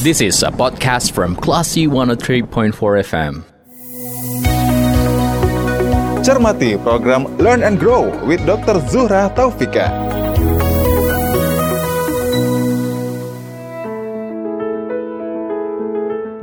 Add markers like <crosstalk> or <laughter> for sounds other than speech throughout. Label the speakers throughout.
Speaker 1: This is a podcast from Classy 103.4 FM.
Speaker 2: Cermati program Learn and Grow with Dr. Zuhra Taufika.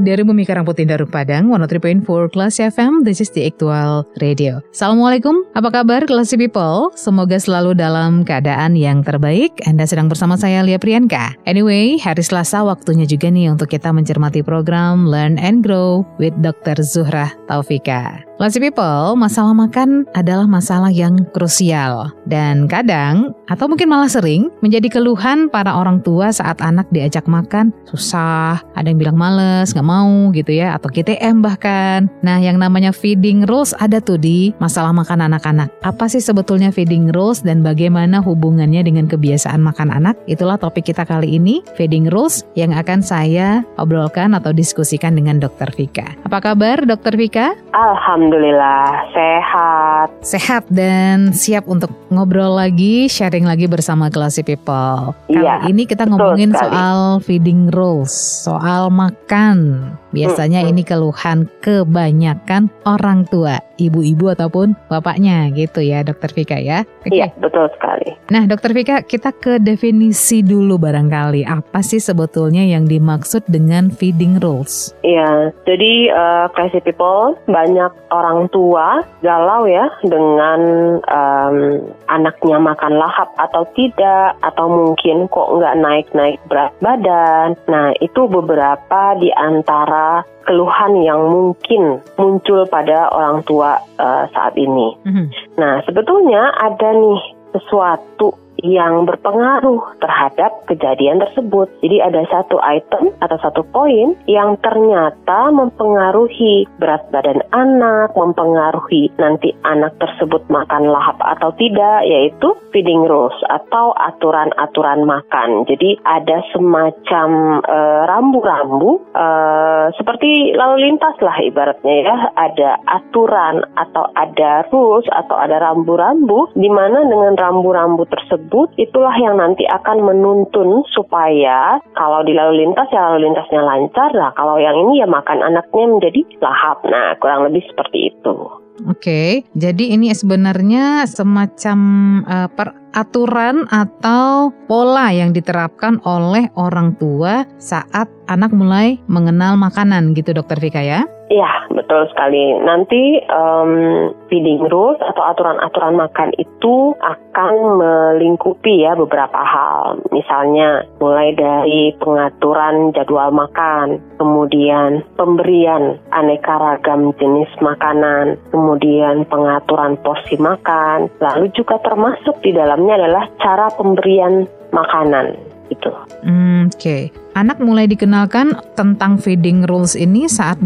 Speaker 3: Dari Bumi Karangputih Daruk Padang, 103.4 Kelas FM, this is the actual radio. Assalamualaikum, apa kabar Classy People? Semoga selalu dalam keadaan yang terbaik. Anda sedang bersama saya Lia Priyanka. Anyway, hari Selasa waktunya juga nih untuk kita mencermati program Learn and Grow with Dr. Zuhra Taufika. Classy People, masalah makan adalah masalah yang krusial dan kadang atau mungkin malah sering menjadi keluhan para orang tua saat anak diajak makan susah, ada yang bilang males, nggak mau gitu ya, atau GTM bahkan. Nah, yang namanya feeding rules ada tuh di masalah makan anak-anak. Apa sih sebetulnya feeding rules dan bagaimana hubungannya dengan kebiasaan makan anak? Itulah topik kita kali ini, feeding rules yang akan saya obrolkan atau diskusikan dengan Dr. Vika. Apa kabar Dr. Vika?
Speaker 4: Alhamdulillah sehat.
Speaker 3: Sehat dan siap untuk ngobrol lagi, sharing lagi bersama Classy People.
Speaker 4: Iya,
Speaker 3: Kali ini kita ngomongin
Speaker 4: sekali.
Speaker 3: soal feeding rules, soal makan. Biasanya ini keluhan kebanyakan orang tua, ibu-ibu ataupun bapaknya gitu ya, Dokter Vika ya. Oke.
Speaker 4: Iya, betul sekali.
Speaker 3: Nah, Dokter Vika, kita ke definisi dulu barangkali. Apa sih sebetulnya yang dimaksud dengan feeding rules?
Speaker 4: Iya, jadi eh, crazy people banyak orang tua galau ya dengan em, anaknya makan lahap atau tidak, atau mungkin kok nggak naik-naik berat badan. Nah, itu beberapa di antara keluhan yang mungkin muncul pada orang tua eh, saat ini.
Speaker 3: Mhm.
Speaker 4: Nah, sebetulnya ada nih sesuatu yang berpengaruh terhadap kejadian tersebut. Jadi ada satu item atau satu poin yang ternyata mempengaruhi berat badan anak, mempengaruhi nanti anak tersebut makan lahap atau tidak, yaitu feeding rules atau aturan-aturan makan. Jadi ada semacam eh, rambu-rambu eh, seperti lalu lintas lah ibaratnya ya, ada aturan atau ada rules atau ada rambu-rambu di mana dengan rambu-rambu tersebut itulah yang nanti akan menuntun supaya kalau di lalu lintas ya lalu lintasnya lancar. Nah, kalau yang ini ya makan anaknya menjadi lahap. Nah, kurang lebih seperti itu.
Speaker 3: Oke, jadi ini sebenarnya semacam eh, peraturan atau pola yang diterapkan oleh orang tua saat anak mulai mengenal makanan gitu, Dokter Vika ya?
Speaker 4: Iya, betul sekali. Nanti em, feeding rules atau aturan-aturan makan itu akan melingkupi ya beberapa hal. Misalnya mulai dari pengaturan jadwal makan, kemudian pemberian aneka ragam jenis makanan, kemudian pengaturan porsi makan, lalu juga termasuk di dalamnya adalah cara pemberian makanan gitu.
Speaker 3: Hmm, Oke, anak mulai dikenalkan tentang feeding rules ini saat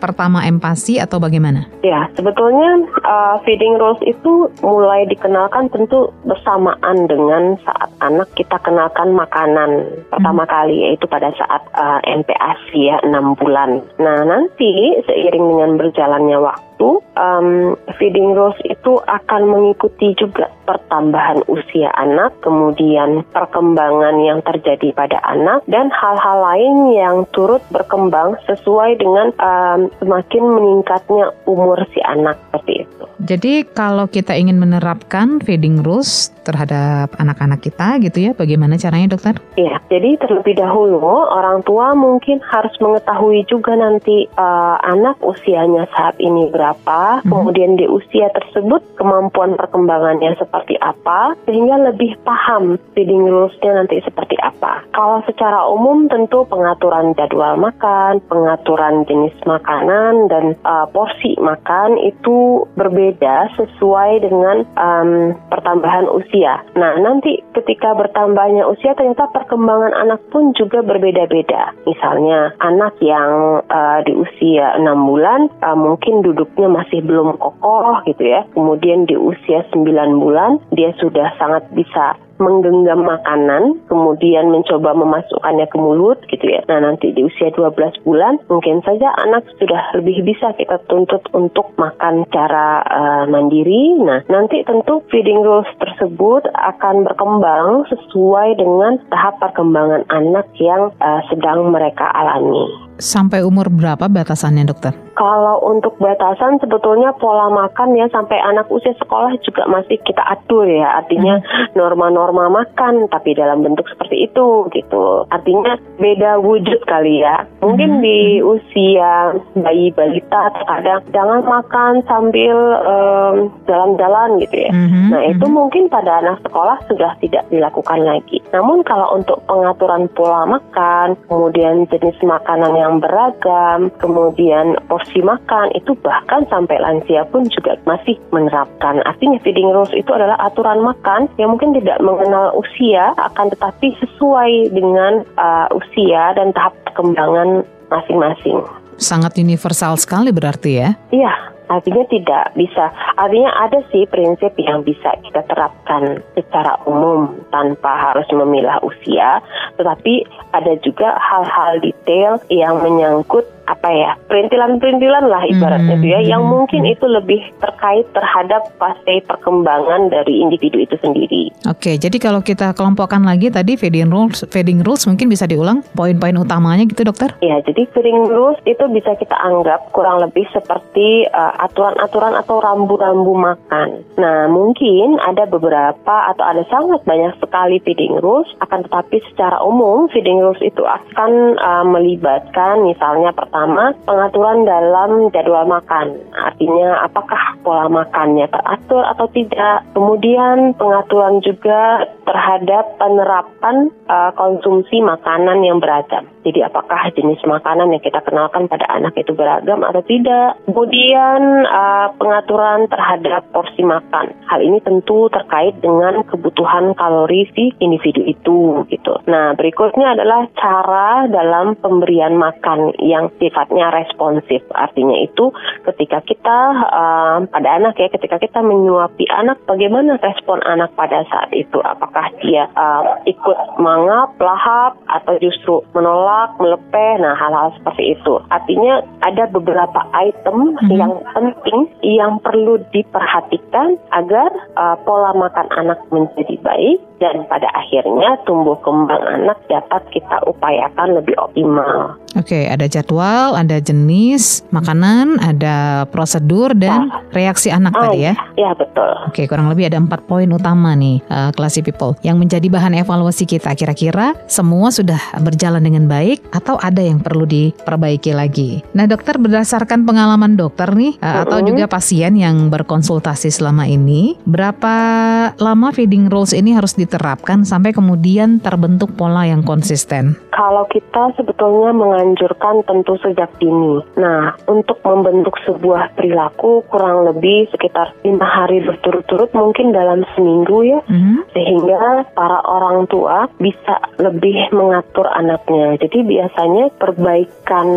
Speaker 3: pertama empati atau bagaimana?
Speaker 4: Ya, sebetulnya uh, feeding rules itu mulai dikenalkan tentu bersamaan dengan saat anak kita kenalkan makanan pertama kali, yaitu pada saat uh, MPASI ya, 6 bulan. Nah, nanti seiring dengan berjalannya waktu, um, feeding rules itu akan mengikuti juga pertambahan usia anak, kemudian perkembangan yang terjadi pada anak, dan hal-hal lain yang turut berkembang sesuai dengan um, semakin meningkatnya umur si anak seperti itu.
Speaker 3: Jadi kalau kita ingin menerapkan feeding rules terhadap anak-anak kita gitu ya, bagaimana caranya dokter?
Speaker 4: Ya, jadi terlebih dahulu orang tua mungkin harus mengetahui juga nanti uh, anak usianya saat ini berapa,
Speaker 3: Mhm.
Speaker 4: kemudian di usia tersebut kemampuan perkembangannya seperti apa, sehingga lebih paham feeding rules-nya nanti seperti apa. Kalau secara umum tentu pengaturan jadwal makan, pengaturan jenis makanan dan uh, porsi makan itu berbeda sesuai dengan um, pertambahan usia. Nah, nanti ketika bertambahnya usia ternyata perkembangan anak pun juga berbeda-beda. Misalnya anak yang uh, di usia 6 bulan uh, mungkin duduknya masih belum kokoh gitu ya. Kemudian di usia 9 bulan dia sudah sangat bisa menggenggam makanan, kemudian mencoba memasukkannya ke mulut gitu ya. Nah nanti di usia 12 bulan mungkin saja anak sudah lebih bisa kita tuntut untuk makan cara uh, mandiri. Nah nanti tentu feeding rules tersebut akan berkembang sesuai dengan tahap perkembangan anak yang uh, sedang mereka alami.
Speaker 3: Sampai umur berapa batasannya dokter?
Speaker 4: Kalau untuk batasan sebetulnya pola makan ya sampai anak usia sekolah juga masih kita atur ya. Artinya hmm. norma-norma makan tapi dalam bentuk seperti itu gitu. Artinya beda wujud kali ya. Mungkin hmm. di usia bayi balita terkadang jangan makan sambil um, jalan-jalan gitu ya. Hmm. Nah, itu hmm. mungkin pada anak sekolah sudah tidak dilakukan lagi. Namun kalau untuk pengaturan pola makan, kemudian jenis makanan yang beragam, kemudian porsi makan itu bahkan sampai lansia pun juga masih menerapkan. Artinya feeding rules itu adalah aturan makan yang mungkin tidak mengenal usia akan tetapi sesuai dengan uh, usia dan tahap perkembangan masing-masing.
Speaker 3: Sangat universal sekali berarti ya?
Speaker 4: Iya, Artinya tidak bisa. Artinya ada sih prinsip yang bisa kita terapkan secara umum tanpa harus memilah usia, tetapi ada juga hal-hal detail yang menyangkut apa ya perintilan-perintilan lah ibaratnya hmm, ya yang hmm, mungkin hmm. itu lebih terkait terhadap fase perkembangan dari individu itu sendiri.
Speaker 3: Oke, jadi kalau kita kelompokkan lagi tadi feeding rules, feeding rules mungkin bisa diulang poin-poin utamanya gitu dokter?
Speaker 4: Ya, jadi feeding rules itu bisa kita anggap kurang lebih seperti uh, aturan-aturan atau rambu-rambu makan. Nah, mungkin ada beberapa atau ada sangat banyak sekali feeding rules, akan tetapi secara umum feeding rules itu akan uh, melibatkan misalnya pertama pengaturan dalam jadwal makan. Artinya apakah pola makannya teratur atau tidak. Kemudian pengaturan juga terhadap penerapan uh, konsumsi makanan yang beragam. Jadi apakah jenis makanan yang kita kenalkan pada anak itu beragam atau tidak. Kemudian uh, pengaturan terhadap porsi makan. Hal ini tentu terkait dengan kebutuhan kalori si individu itu gitu. Nah, berikutnya adalah cara dalam pemberian makan yang sifatnya responsif. Artinya itu ketika kita uh, pada anak ya, ketika kita menyuapi anak bagaimana respon anak pada saat itu? Apakah dia uh, ikut mangap, lahap atau justru menolak melepeh, nah hal-hal seperti itu. Artinya ada beberapa item hmm. yang penting yang perlu diperhatikan agar uh, pola makan anak menjadi baik dan pada akhirnya tumbuh kembang anak dapat kita upayakan lebih optimal.
Speaker 3: Oke, ada jadwal, ada jenis makanan, ada prosedur dan nah. reaksi anak oh, tadi ya?
Speaker 4: Ya betul.
Speaker 3: Oke, kurang lebih ada empat poin utama nih, uh, people, yang menjadi bahan evaluasi kita. Kira-kira semua sudah berjalan dengan baik atau ada yang perlu diperbaiki lagi? Nah, dokter berdasarkan pengalaman dokter nih, -huh. atau juga pasien yang berkonsultasi selama ini, berapa lama feeding rules ini harus diterapkan sampai kemudian terbentuk pola yang konsisten?
Speaker 4: Kalau kita sebetulnya mengalami dianjurkan tentu sejak dini. Nah, untuk membentuk sebuah perilaku kurang lebih sekitar lima hari berturut-turut mungkin dalam seminggu ya, mm-hmm. sehingga para orang tua bisa lebih mengatur anaknya. Jadi biasanya perbaikan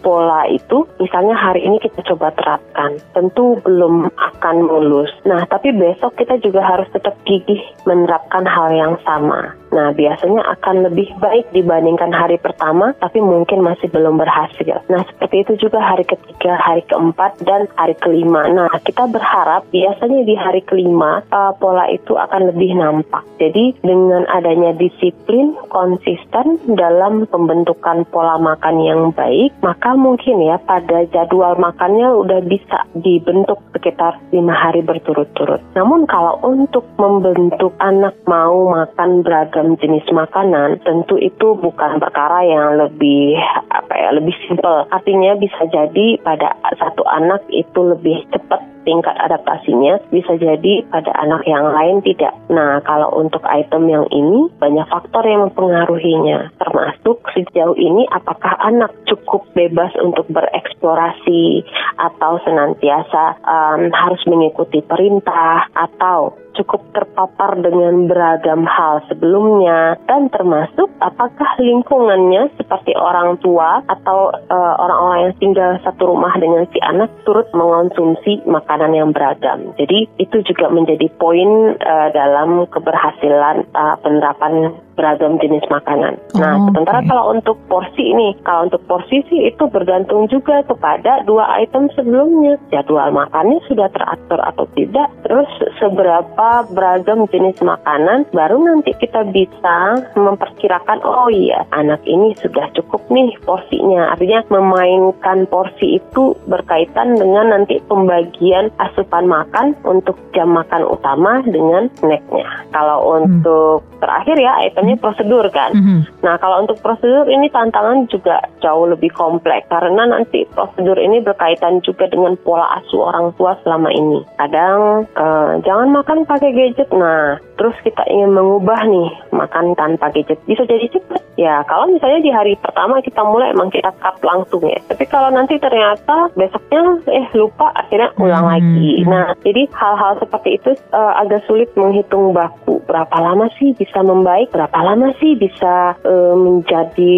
Speaker 4: pola itu, misalnya hari ini kita coba terapkan, tentu belum akan mulus. Nah, tapi besok kita juga harus tetap gigih menerapkan hal yang sama. Nah, biasanya akan lebih baik dibandingkan hari pertama, tapi mungkin masih belum berhasil. Nah, seperti itu juga hari ketiga, hari keempat, dan hari kelima. Nah, kita berharap biasanya di hari kelima uh, pola itu akan lebih nampak. Jadi, dengan adanya disiplin konsisten dalam pembentukan pola makan yang baik, maka mungkin ya pada jadwal makannya udah bisa dibentuk sekitar lima hari berturut-turut. Namun kalau untuk membentuk anak mau makan beragam jenis makanan, tentu itu bukan perkara yang lebih apa ya, lebih simpel. Artinya bisa jadi pada satu anak itu lebih cepat tingkat adaptasinya bisa jadi pada anak yang lain tidak. Nah, kalau untuk item yang ini banyak faktor yang mempengaruhinya, termasuk sejauh ini apakah anak cukup bebas untuk bereksplorasi atau senantiasa um, harus mengikuti perintah atau cukup terpapar dengan beragam hal sebelumnya dan termasuk apakah lingkungannya seperti orang tua atau uh, orang-orang yang tinggal satu rumah dengan si anak turut mengonsumsi makanan yang beragam. Jadi itu juga menjadi poin uh, dalam keberhasilan uh, penerapan beragam jenis makanan. Nah,
Speaker 3: Oh,
Speaker 4: sementara
Speaker 3: oke.
Speaker 4: kalau untuk porsi ini, kalau untuk porsi sih itu bergantung juga kepada dua item sebelumnya. Jadwal makannya sudah teratur atau tidak, terus seberapa beragam jenis makanan, baru nanti kita bisa memperkirakan, oh iya, anak ini sudah cukup nih porsinya. Artinya memainkan porsi itu berkaitan dengan nanti pembagian asupan makan untuk jam makan utama dengan snacknya. Kalau untuk terakhir ya, itemnya prosedur kan.
Speaker 3: Mhm.
Speaker 4: Nah, kalau untuk prosedur ini tantangan juga jauh lebih kompleks karena nanti prosedur ini berkaitan juga dengan pola asuh orang tua selama ini. Kadang eh, jangan makan pakai gadget. Nah, terus kita ingin mengubah nih makan tanpa gadget. Bisa jadi cepat. Ya, kalau misalnya di hari pertama kita mulai emang kita cut langsung ya. Tapi kalau nanti ternyata besoknya eh lupa akhirnya ulang
Speaker 3: Hmm,
Speaker 4: lagi. Nah, jadi hal-hal seperti itu eh, agak sulit menghitung baku. Berapa lama sih bisa membaik? Berapa lama sih bisa eh, menjadi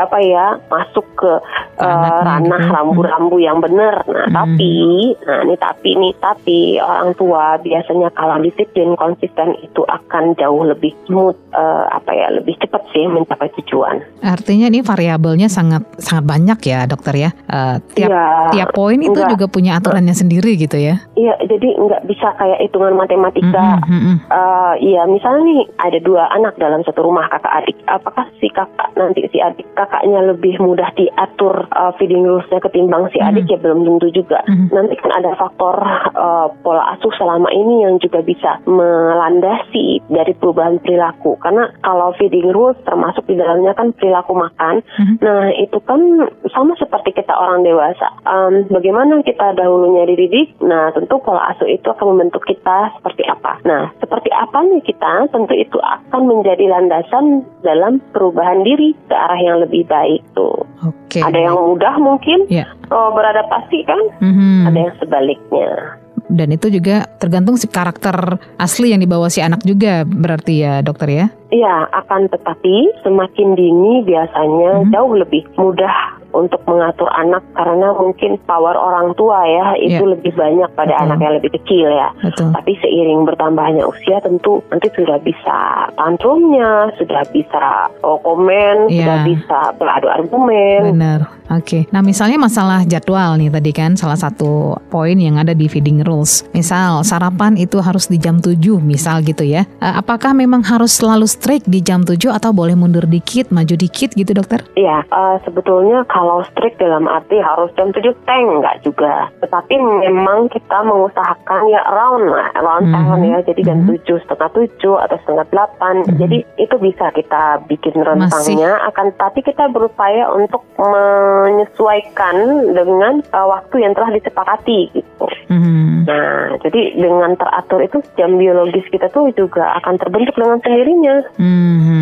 Speaker 4: apa ya masuk ke
Speaker 3: Anaknya
Speaker 4: ranah
Speaker 3: gitu.
Speaker 4: rambu-rambu yang benar. Nah,
Speaker 3: Hmm.
Speaker 4: tapi nah ini tapi nih tapi orang tua biasanya kalau disiplin konsisten itu akan jauh lebih smooth eh, apa ya lebih cepat sih mencapai tujuan.
Speaker 3: Artinya ini variabelnya sangat sangat banyak ya dokter ya. Eh, tiap
Speaker 4: Iya,
Speaker 3: tiap poin itu
Speaker 4: enggak.
Speaker 3: juga punya aturannya sendiri gitu ya.
Speaker 4: Iya, jadi nggak bisa kayak hitungan matematika.
Speaker 3: Mhm, mhm.
Speaker 4: Eh, iya, misalnya nih ada dua anak dalam satu rumah kakak adik. Apakah si kakak nanti si adik kakaknya lebih mudah diatur eh, feeding rulesnya ketimbang si adik ya belum tentu juga.
Speaker 3: Mhm.
Speaker 4: Nanti kan ada faktor eh, pola asuh selama ini yang juga bisa melandasi dari perubahan perilaku. Karena kalau feeding rules termasuk di dalamnya kan perilaku makan.
Speaker 3: Mhm.
Speaker 4: Nah itu kan sama seperti kita orang dewasa. Em, bagaimana kita dahulunya dididik? Nah tentu pola asuh itu akan membentuk kita seperti apa. Nah seperti apanya kita tentu itu akan menjadi landasan dalam perubahan diri ke arah yang lebih baik tuh.
Speaker 3: Oke.
Speaker 4: Ada yang mudah mungkin
Speaker 3: Ya.
Speaker 4: oh, beradaptasi kan?
Speaker 3: Mhm.
Speaker 4: Ada yang sebaliknya.
Speaker 3: Dan itu juga tergantung si karakter asli yang dibawa si anak juga berarti ya dokter ya.
Speaker 4: Iya, akan tetapi semakin dini biasanya
Speaker 3: Mhm.
Speaker 4: jauh lebih mudah untuk mengatur anak karena mungkin power orang tua ya itu
Speaker 3: Iya.
Speaker 4: lebih banyak pada
Speaker 3: Betul.
Speaker 4: anak yang lebih kecil ya.
Speaker 3: Betul.
Speaker 4: Tapi seiring bertambahnya usia tentu nanti sudah bisa tantrumnya, sudah bisa oh, komen,
Speaker 3: Iya.
Speaker 4: sudah bisa beradu argumen.
Speaker 3: Benar. Oke. Nah, misalnya masalah jadwal nih tadi kan salah satu poin yang ada di feeding rules. Misal sarapan itu harus di jam 7 misal gitu ya. Eh, apakah memang harus selalu strict di jam 7 atau boleh mundur dikit, maju dikit gitu dokter?
Speaker 4: Iya, eh, sebetulnya kalau strict dalam arti harus jam 7 tank enggak juga. Tetapi memang kita mengusahakan ya around lah, around
Speaker 3: Mhm.
Speaker 4: town ya. Jadi jam
Speaker 3: Mhm.
Speaker 4: 7, setengah 7 atau setengah 8.
Speaker 3: Mhm.
Speaker 4: Jadi itu bisa kita bikin rentangnya. Akan tapi kita berupaya untuk menyesuaikan dengan eh, waktu yang telah disepakati.
Speaker 3: Mhm.
Speaker 4: Nah, jadi dengan teratur itu jam biologis kita tuh juga akan terbentuk dengan sendirinya.
Speaker 3: Mhm.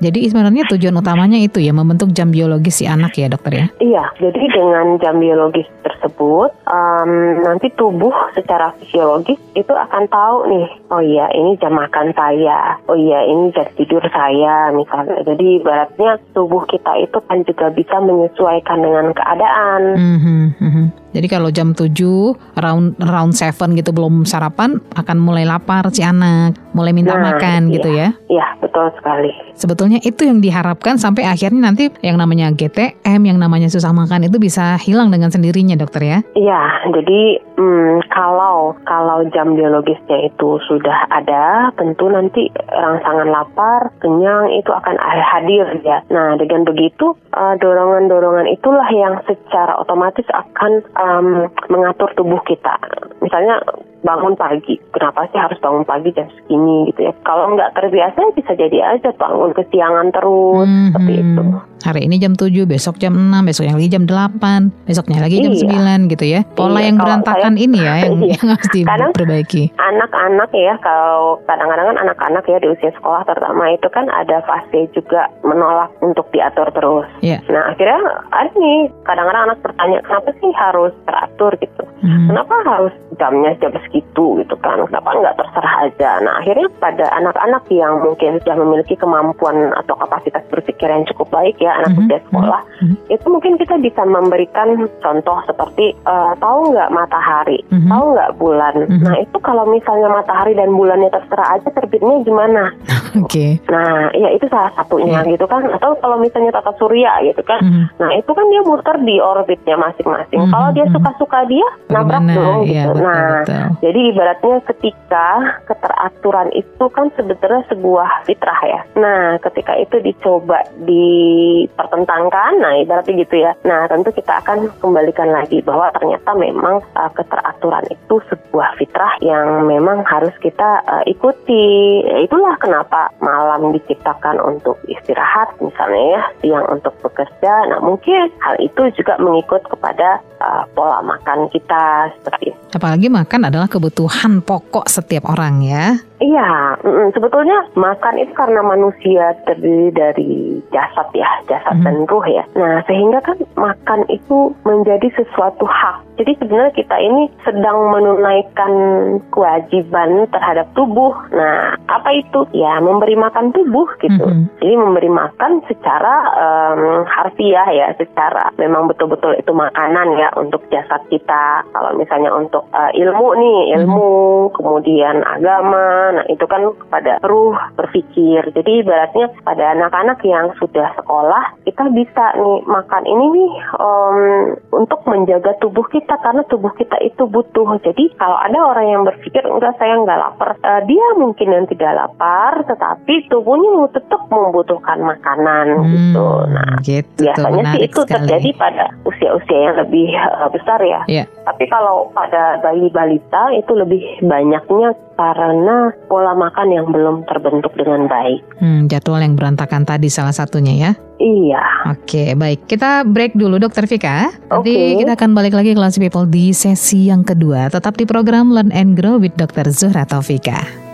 Speaker 3: Jadi sebenarnya tujuan utamanya itu ya membentuk jam biologis si anak ya dokter ya.
Speaker 4: Iya, jadi dengan jam biologis tersebut, em, nanti tubuh secara fisiologis itu akan tahu nih, oh iya ini jam makan saya, oh iya ini jam tidur saya misalnya. Jadi ibaratnya tubuh kita itu kan juga bisa menyesuaikan dengan keadaan.
Speaker 3: Mhm, mhm. Jadi kalau jam 7 round round 7 gitu belum sarapan akan mulai lapar si anak, mulai minta
Speaker 4: Nah,
Speaker 3: makan
Speaker 4: iya.
Speaker 3: gitu ya.
Speaker 4: Iya, betul sekali.
Speaker 3: Sebetulnya itu yang diharapkan sampai akhirnya nanti yang namanya GTM, yang namanya susah makan itu bisa hilang dengan sendirinya dokter ya.
Speaker 4: Iya, jadi hmm, kalau kalau jam biologisnya itu sudah ada, tentu nanti rangsangan lapar, kenyang itu akan hadir ya. Nah, dengan begitu eh, dorongan-dorongan itulah yang secara otomatis akan em, mengatur tubuh kita. Misalnya bangun pagi, kenapa sih harus bangun pagi jam segini gitu ya? Kalau nggak terbiasa bisa jadi aja bangun kesiangan terus
Speaker 3: Mhm.
Speaker 4: seperti itu.
Speaker 3: Hari ini jam 7, besok jam 6, besoknya lagi jam 8, besoknya lagi jam
Speaker 4: Iya.
Speaker 3: 9 gitu ya. Pola
Speaker 4: Iya,
Speaker 3: yang berantakan
Speaker 4: saya-
Speaker 3: ini ya <laughs> yang,
Speaker 4: Iya.
Speaker 3: yang harus diperbaiki.
Speaker 4: anak-anak ya kalau kadang-kadang kan anak-anak ya di usia sekolah terutama itu kan ada fase juga menolak untuk diatur terus.
Speaker 3: Iya.
Speaker 4: Nah akhirnya ada nih kadang-kadang anak bertanya kenapa sih harus teratur gitu?
Speaker 3: Hmm.
Speaker 4: Kenapa harus jamnya jam segitu gitu kan? Kenapa nggak terserah aja? Nah akhirnya pada anak-anak yang mungkin sudah memiliki kemampuan atau kapasitas berpikir yang cukup baik ya anak
Speaker 3: Mhm,
Speaker 4: usia sekolah
Speaker 3: mhm.
Speaker 4: itu mungkin kita bisa memberikan contoh seperti eh, tahu nggak matahari,
Speaker 3: Mhm.
Speaker 4: tahu nggak bulan.
Speaker 3: Mhm.
Speaker 4: Nah itu kalau misalnya matahari dan bulannya terserah aja terbitnya gimana? <laughs>
Speaker 3: Oke.
Speaker 4: Nah ya itu salah satunya
Speaker 3: Iya.
Speaker 4: gitu kan. Atau kalau misalnya tata surya gitu kan.
Speaker 3: Mhm.
Speaker 4: Nah itu kan dia muter di orbitnya masing-masing.
Speaker 3: Mhm,
Speaker 4: Kalau dia
Speaker 3: mhm.
Speaker 4: suka-suka dia nabrak dong
Speaker 3: Iya,
Speaker 4: gitu.
Speaker 3: betul,
Speaker 4: nah
Speaker 3: betul.
Speaker 4: Jadi ibaratnya ketika keteraturan itu kan sebetulnya sebuah fitrah ya. Nah ketika itu dicoba dipertentangkan, nah ibaratnya gitu ya. Nah tentu kita akan kembalikan lagi bahwa ternyata memang uh, keteraturan itu sebuah fitrah yang memang harus kita uh, ikuti. Ya, itulah kenapa malam diciptakan untuk istirahat misalnya ya, siang untuk bekerja. Nah mungkin hal itu juga mengikut kepada uh, pola makan kita seperti itu.
Speaker 3: Apalagi makan adalah kebutuhan pokok setiap orang ya.
Speaker 4: Iya, mm, sebetulnya makan itu karena manusia terdiri dari jasad ya, jasad
Speaker 3: Mhm.
Speaker 4: dan ruh ya. Nah, sehingga kan makan itu menjadi sesuatu hak. Jadi sebenarnya kita ini sedang menunaikan kewajiban terhadap tubuh. Nah, apa itu? Ya, memberi makan tubuh gitu.
Speaker 3: Mhm.
Speaker 4: Jadi memberi makan secara em, harfiah ya, secara memang betul-betul itu makanan ya untuk jasad kita. Kalau misalnya untuk eh, ilmu nih, ilmu, kemudian agama, nah itu kan kepada ruh berpikir. Jadi ibaratnya pada anak-anak yang sudah sekolah, kita bisa nih makan ini nih em, untuk menjaga tubuh kita karena tubuh kita itu butuh. Jadi kalau ada orang yang berpikir enggak saya nggak lapar, eh, dia mungkin yang tidak lapar, tetapi tubuhnya tetap membutuhkan makanan gitu.
Speaker 3: Hmm,
Speaker 4: Nah
Speaker 3: gitu
Speaker 4: biasanya sih itu
Speaker 3: sekali.
Speaker 4: terjadi pada usia-usia yang lebih eh, besar ya.
Speaker 3: Iya.
Speaker 4: Tapi kalau pada bayi balita itu lebih banyaknya karena pola makan yang belum terbentuk dengan baik.
Speaker 3: Hmm, jadwal yang berantakan tadi salah satunya ya.
Speaker 4: Iya.
Speaker 3: Oke, baik. Kita break dulu Dokter Vika. Nanti
Speaker 4: Oke.
Speaker 3: kita akan balik lagi kelas people di sesi yang kedua. Tetap di program Learn and Grow with Dr. Zuhra Taufika.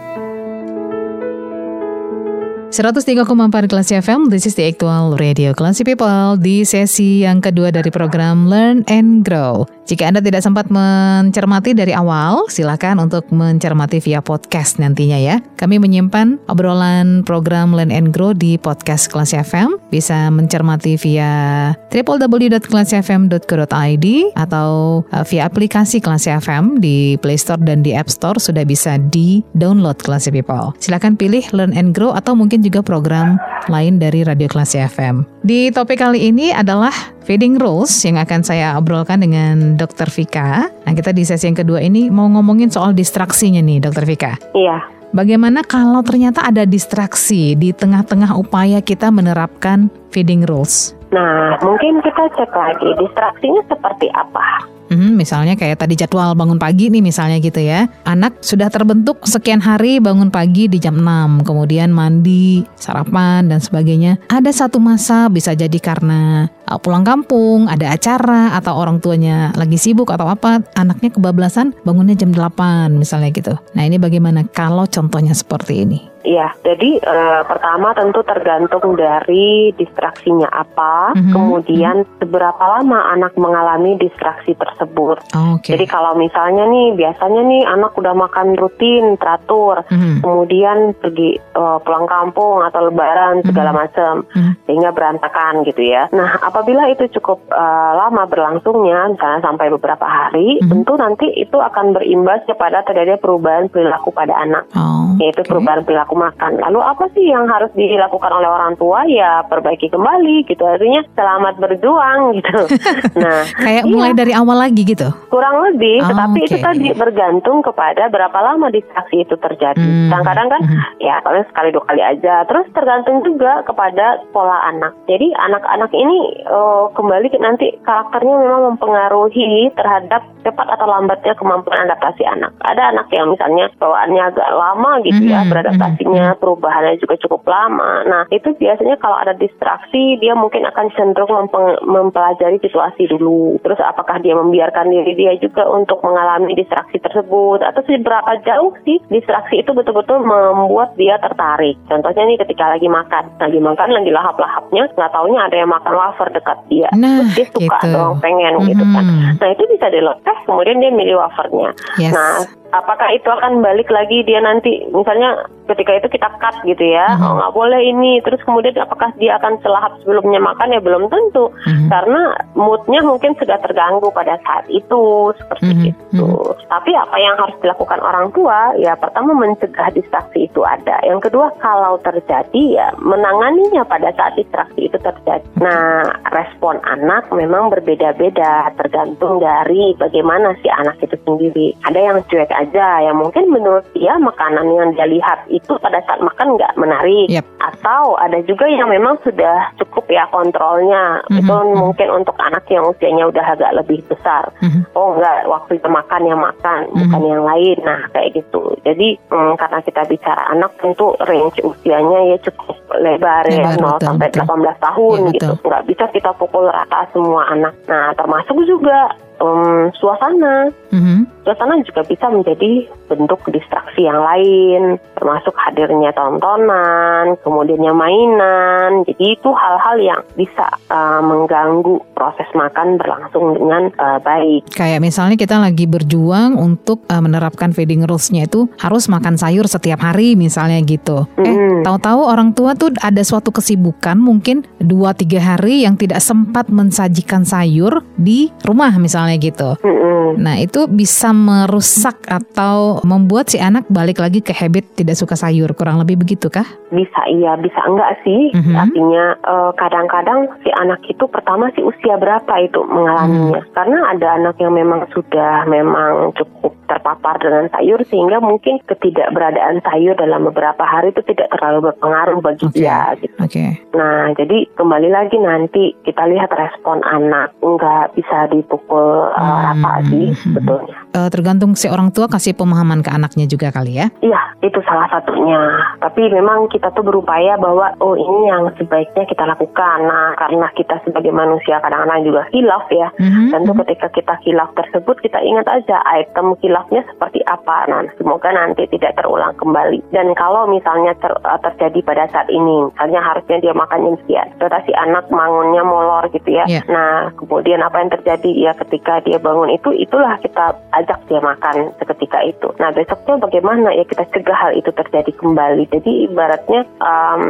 Speaker 3: 103,4 kelas FM, this is the actual radio Classy People di sesi yang kedua dari program Learn and Grow. Jika Anda tidak sempat mencermati dari awal, silakan untuk mencermati via podcast nantinya ya. Kami menyimpan obrolan program Learn and Grow di podcast Classy FM. Bisa mencermati via www.classyfm.co.id atau uh, via aplikasi Classy FM di Play Store dan di App Store sudah bisa di-download Classy People. Silakan pilih Learn and Grow atau mungkin juga program lain dari Radio Classy FM. Di topik kali ini adalah feeding rules yang akan saya obrolkan dengan Dr. Vika. Nah, kita di sesi yang kedua ini mau ngomongin soal distraksinya nih, Dr. Vika.
Speaker 4: Iya.
Speaker 3: Bagaimana kalau ternyata ada distraksi di tengah-tengah upaya kita menerapkan feeding rules?
Speaker 4: Nah, mungkin kita cek lagi distraksinya seperti apa.
Speaker 3: Misalnya kayak tadi jadwal bangun pagi nih misalnya gitu ya. Anak sudah terbentuk sekian hari bangun pagi di jam 6, kemudian mandi, sarapan dan sebagainya. Ada satu masa bisa jadi karena uh, pulang kampung, ada acara atau orang tuanya lagi sibuk atau apa, anaknya kebablasan bangunnya jam 8 misalnya gitu. Nah, ini bagaimana kalau contohnya seperti ini?
Speaker 4: Iya, jadi eh, pertama tentu tergantung dari distraksinya apa,
Speaker 3: Mhm,
Speaker 4: kemudian seberapa lama anak mengalami distraksi tersebut.
Speaker 3: Oke.
Speaker 4: Jadi kalau misalnya nih, biasanya nih anak udah makan rutin, teratur,
Speaker 3: Mhm.
Speaker 4: kemudian pergi eh, pulang kampung atau lebaran segala macam,
Speaker 3: Mhm.
Speaker 4: sehingga berantakan gitu ya. Nah, apabila itu cukup eh, lama berlangsungnya, misalnya sampai beberapa hari,
Speaker 3: Mhm.
Speaker 4: tentu nanti itu akan berimbas kepada terjadi perubahan perilaku pada anak
Speaker 3: Oh,
Speaker 4: yaitu
Speaker 3: oke.
Speaker 4: perubahan perilaku makan. Lalu apa sih yang harus dilakukan oleh orang tua? Ya perbaiki kembali gitu. Artinya selamat berjuang gitu. <laughs> nah,
Speaker 3: Kayak
Speaker 4: iya.
Speaker 3: mulai dari awal lagi gitu?
Speaker 4: Kurang lebih,
Speaker 3: Oh,
Speaker 4: tetapi itu
Speaker 3: oke.
Speaker 4: tadi bergantung kepada berapa lama distraksi itu terjadi.
Speaker 3: Hmm.
Speaker 4: Kadang-kadang kan
Speaker 3: Hmm.
Speaker 4: ya paling sekali dua kali aja. Terus tergantung juga kepada pola anak. Jadi anak-anak ini eh, kembali ke nanti karakternya memang mempengaruhi terhadap cepat atau lambatnya kemampuan adaptasi anak. Ada anak yang misalnya bawaannya agak lama gitu ya,
Speaker 3: Mhm,
Speaker 4: beradaptasinya, perubahannya juga cukup lama. Nah itu biasanya kalau ada distraksi dia mungkin akan cenderung mempelajari situasi dulu. Terus apakah dia membiarkan diri dia juga untuk mengalami distraksi tersebut atau seberapa jauh sih distraksi itu betul-betul membuat dia tertarik. Contohnya nih ketika lagi makan, lagi makan lagi lahap-lahapnya, nggak taunya ada yang makan wafer dekat dia.
Speaker 3: Nah,
Speaker 4: Terus dia suka
Speaker 3: gitu.
Speaker 4: dong, pengen gitu kan. Nah itu bisa dilepas, kemudian dia milih wafernya.
Speaker 3: Yes.
Speaker 4: Nah, apakah itu akan balik lagi dia nanti, misalnya ketika itu kita cut gitu ya,
Speaker 3: Mhm.
Speaker 4: oh nggak boleh ini, terus kemudian apakah dia akan selahap sebelumnya makan ya belum tentu,
Speaker 3: Mhm.
Speaker 4: karena moodnya mungkin sudah terganggu pada saat itu seperti
Speaker 3: Mhm,
Speaker 4: itu. Tapi apa yang harus dilakukan orang tua? Ya pertama mencegah distraksi itu ada. Yang kedua kalau terjadi ya menanganinya pada saat distraksi itu terjadi. Nah respon anak memang berbeda-beda tergantung dari bagaimana si anak itu sendiri. Ada yang cuek aja, yang mungkin menurut dia makanan yang dia lihat itu pada saat makan nggak menarik.
Speaker 3: Yep.
Speaker 4: Atau ada juga yang memang sudah cukup ya kontrolnya.
Speaker 3: Mhm,
Speaker 4: Itu
Speaker 3: mhm.
Speaker 4: mungkin untuk anak yang usianya udah agak lebih besar.
Speaker 3: Mhm.
Speaker 4: Oh enggak, waktu itu makan yang makan, bukan yang lain. Nah kayak gitu. Jadi mm, karena kita bicara anak tentu range usianya ya cukup lebar, ya,
Speaker 3: Lebar,
Speaker 4: 0
Speaker 3: betul,
Speaker 4: sampai
Speaker 3: betul.
Speaker 4: 18 tahun
Speaker 3: Iya,
Speaker 4: gitu. Nggak bisa kita pukul rata semua anak. Nah termasuk juga mm, suasana.
Speaker 3: Mhm.
Speaker 4: Suasana juga bisa menjadi bentuk distraksi yang lain, termasuk hadirnya tontonan, kemudiannya mainan. Jadi itu hal-hal yang bisa uh, mengganggu proses makan berlangsung dengan uh, baik.
Speaker 3: Kayak misalnya kita lagi berjuang untuk uh, menerapkan feeding rules-nya itu harus makan sayur setiap hari misalnya gitu. Eh,
Speaker 4: Mm-mm.
Speaker 3: tahu-tahu orang tua tuh ada suatu kesibukan mungkin 2-3 hari yang tidak sempat mensajikan sayur di rumah misalnya gitu.
Speaker 4: Mm-mm.
Speaker 3: Nah itu bisa merusak atau membuat si anak balik lagi ke habit tidak suka sayur kurang lebih begitu kah?
Speaker 4: Bisa iya, bisa enggak sih.
Speaker 3: Mhm.
Speaker 4: Artinya eh, kadang-kadang si anak itu pertama si usia berapa itu mengalaminya.
Speaker 3: Hmm.
Speaker 4: Karena ada anak yang memang sudah memang cukup terpapar dengan sayur sehingga mungkin ketidakberadaan sayur dalam beberapa hari itu tidak terlalu berpengaruh bagi
Speaker 3: Oke.
Speaker 4: dia gitu.
Speaker 3: Oke.
Speaker 4: Nah, jadi kembali lagi nanti kita lihat respon anak nggak bisa dipukul eh,
Speaker 3: Hmm.
Speaker 4: rata sih sebetulnya.
Speaker 3: Eh, tergantung si orang tua kasih pemahaman ke anaknya juga kali ya.
Speaker 4: Iya, itu salah satunya. Tapi memang kita tuh berupaya bahwa oh ini yang sebaiknya kita lakukan. Nah, karena kita sebagai manusia kadang-kadang juga hilaf ya.
Speaker 3: Mhm,
Speaker 4: Tentu
Speaker 3: mhm.
Speaker 4: ketika kita hilaf tersebut kita ingat aja item hilafnya seperti apa. Nah, semoga nanti tidak terulang kembali. Dan kalau misalnya ter- eh, terjadi pada saat ini, misalnya harusnya dia makan jam sekian, tetapi si anak bangunnya molor gitu ya.
Speaker 3: Iya.
Speaker 4: Nah, kemudian apa yang terjadi ya ketika dia bangun itu itulah kita ajak dia makan seketika itu. Nah, besoknya bagaimana ya kita cegah hal itu terjadi kembali. Jadi ibaratnya um,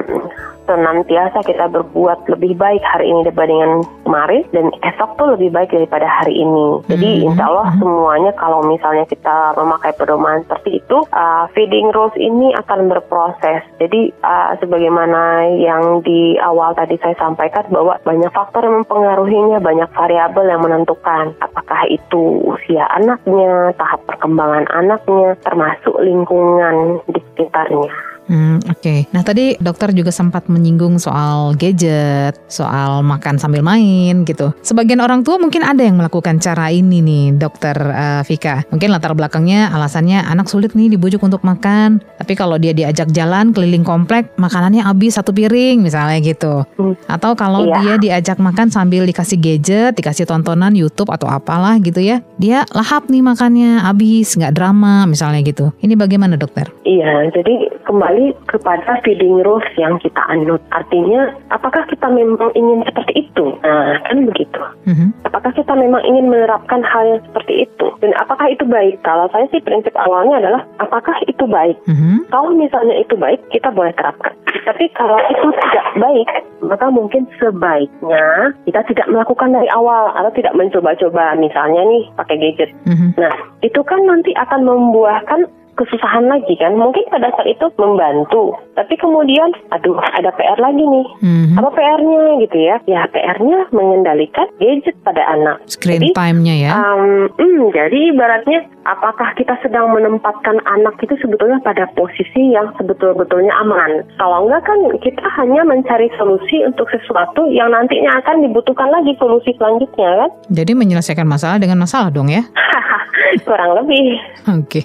Speaker 4: senantiasa kita berbuat lebih baik hari ini dibandingkan kemarin dan esok tuh lebih baik daripada hari ini. Jadi
Speaker 3: Mhm,
Speaker 4: insya Allah
Speaker 3: mhm.
Speaker 4: semuanya kalau misalnya kita memakai pedoman seperti itu, uh, feeding rules ini akan berproses. Jadi uh, sebagaimana yang di awal tadi saya sampaikan bahwa banyak faktor yang mempengaruhinya, banyak variabel yang menentukan apakah itu usia anaknya, tahap perkembangan anaknya, termasuk lingkungan di sekitarnya.
Speaker 3: Hmm, Oke, nah tadi dokter juga sempat menyinggung soal gadget, soal makan sambil main gitu. Sebagian orang tua mungkin ada yang melakukan cara ini nih, dokter eh, Vika. Mungkin latar belakangnya alasannya anak sulit nih dibujuk untuk makan. Tapi kalau dia diajak jalan keliling komplek, makanannya habis satu piring misalnya gitu.
Speaker 4: Hmm.
Speaker 3: Atau kalau
Speaker 4: Iya.
Speaker 3: dia diajak makan sambil dikasih gadget, dikasih tontonan YouTube atau apalah gitu ya, dia lahap nih makannya habis, nggak drama misalnya gitu. Ini bagaimana dokter?
Speaker 4: Iya, jadi kembali kepada feeding rules yang kita anut. Artinya, apakah kita memang ingin seperti itu? Nah, kan begitu.
Speaker 3: Mhm.
Speaker 4: Apakah kita memang ingin menerapkan hal yang seperti itu? Dan apakah itu baik? Kalau saya sih prinsip awalnya adalah, apakah itu baik?
Speaker 3: Mhm.
Speaker 4: Kalau misalnya itu baik, kita boleh terapkan. Tapi kalau itu tidak baik, maka mungkin sebaiknya kita tidak melakukan dari awal atau tidak mencoba-coba. Misalnya nih, pakai gadget.
Speaker 3: Mhm.
Speaker 4: Nah, itu kan nanti akan membuahkan kesusahan lagi kan. Mungkin pada saat itu membantu, tapi kemudian aduh ada PR lagi nih.
Speaker 3: Mhm.
Speaker 4: Apa PR-nya gitu ya? Ya PR-nya mengendalikan gadget pada anak.
Speaker 3: Screen
Speaker 4: Jadi,
Speaker 3: time-nya ya.
Speaker 4: Um, hmm, jadi ibaratnya apakah kita sedang menempatkan anak itu sebetulnya pada posisi yang sebetul-betulnya aman? Kalau enggak kan kita hanya mencari solusi untuk sesuatu yang nantinya akan dibutuhkan lagi solusi selanjutnya kan?
Speaker 3: Jadi menyelesaikan masalah dengan masalah dong ya. <laughs>
Speaker 4: Kurang lebih.
Speaker 3: Oke.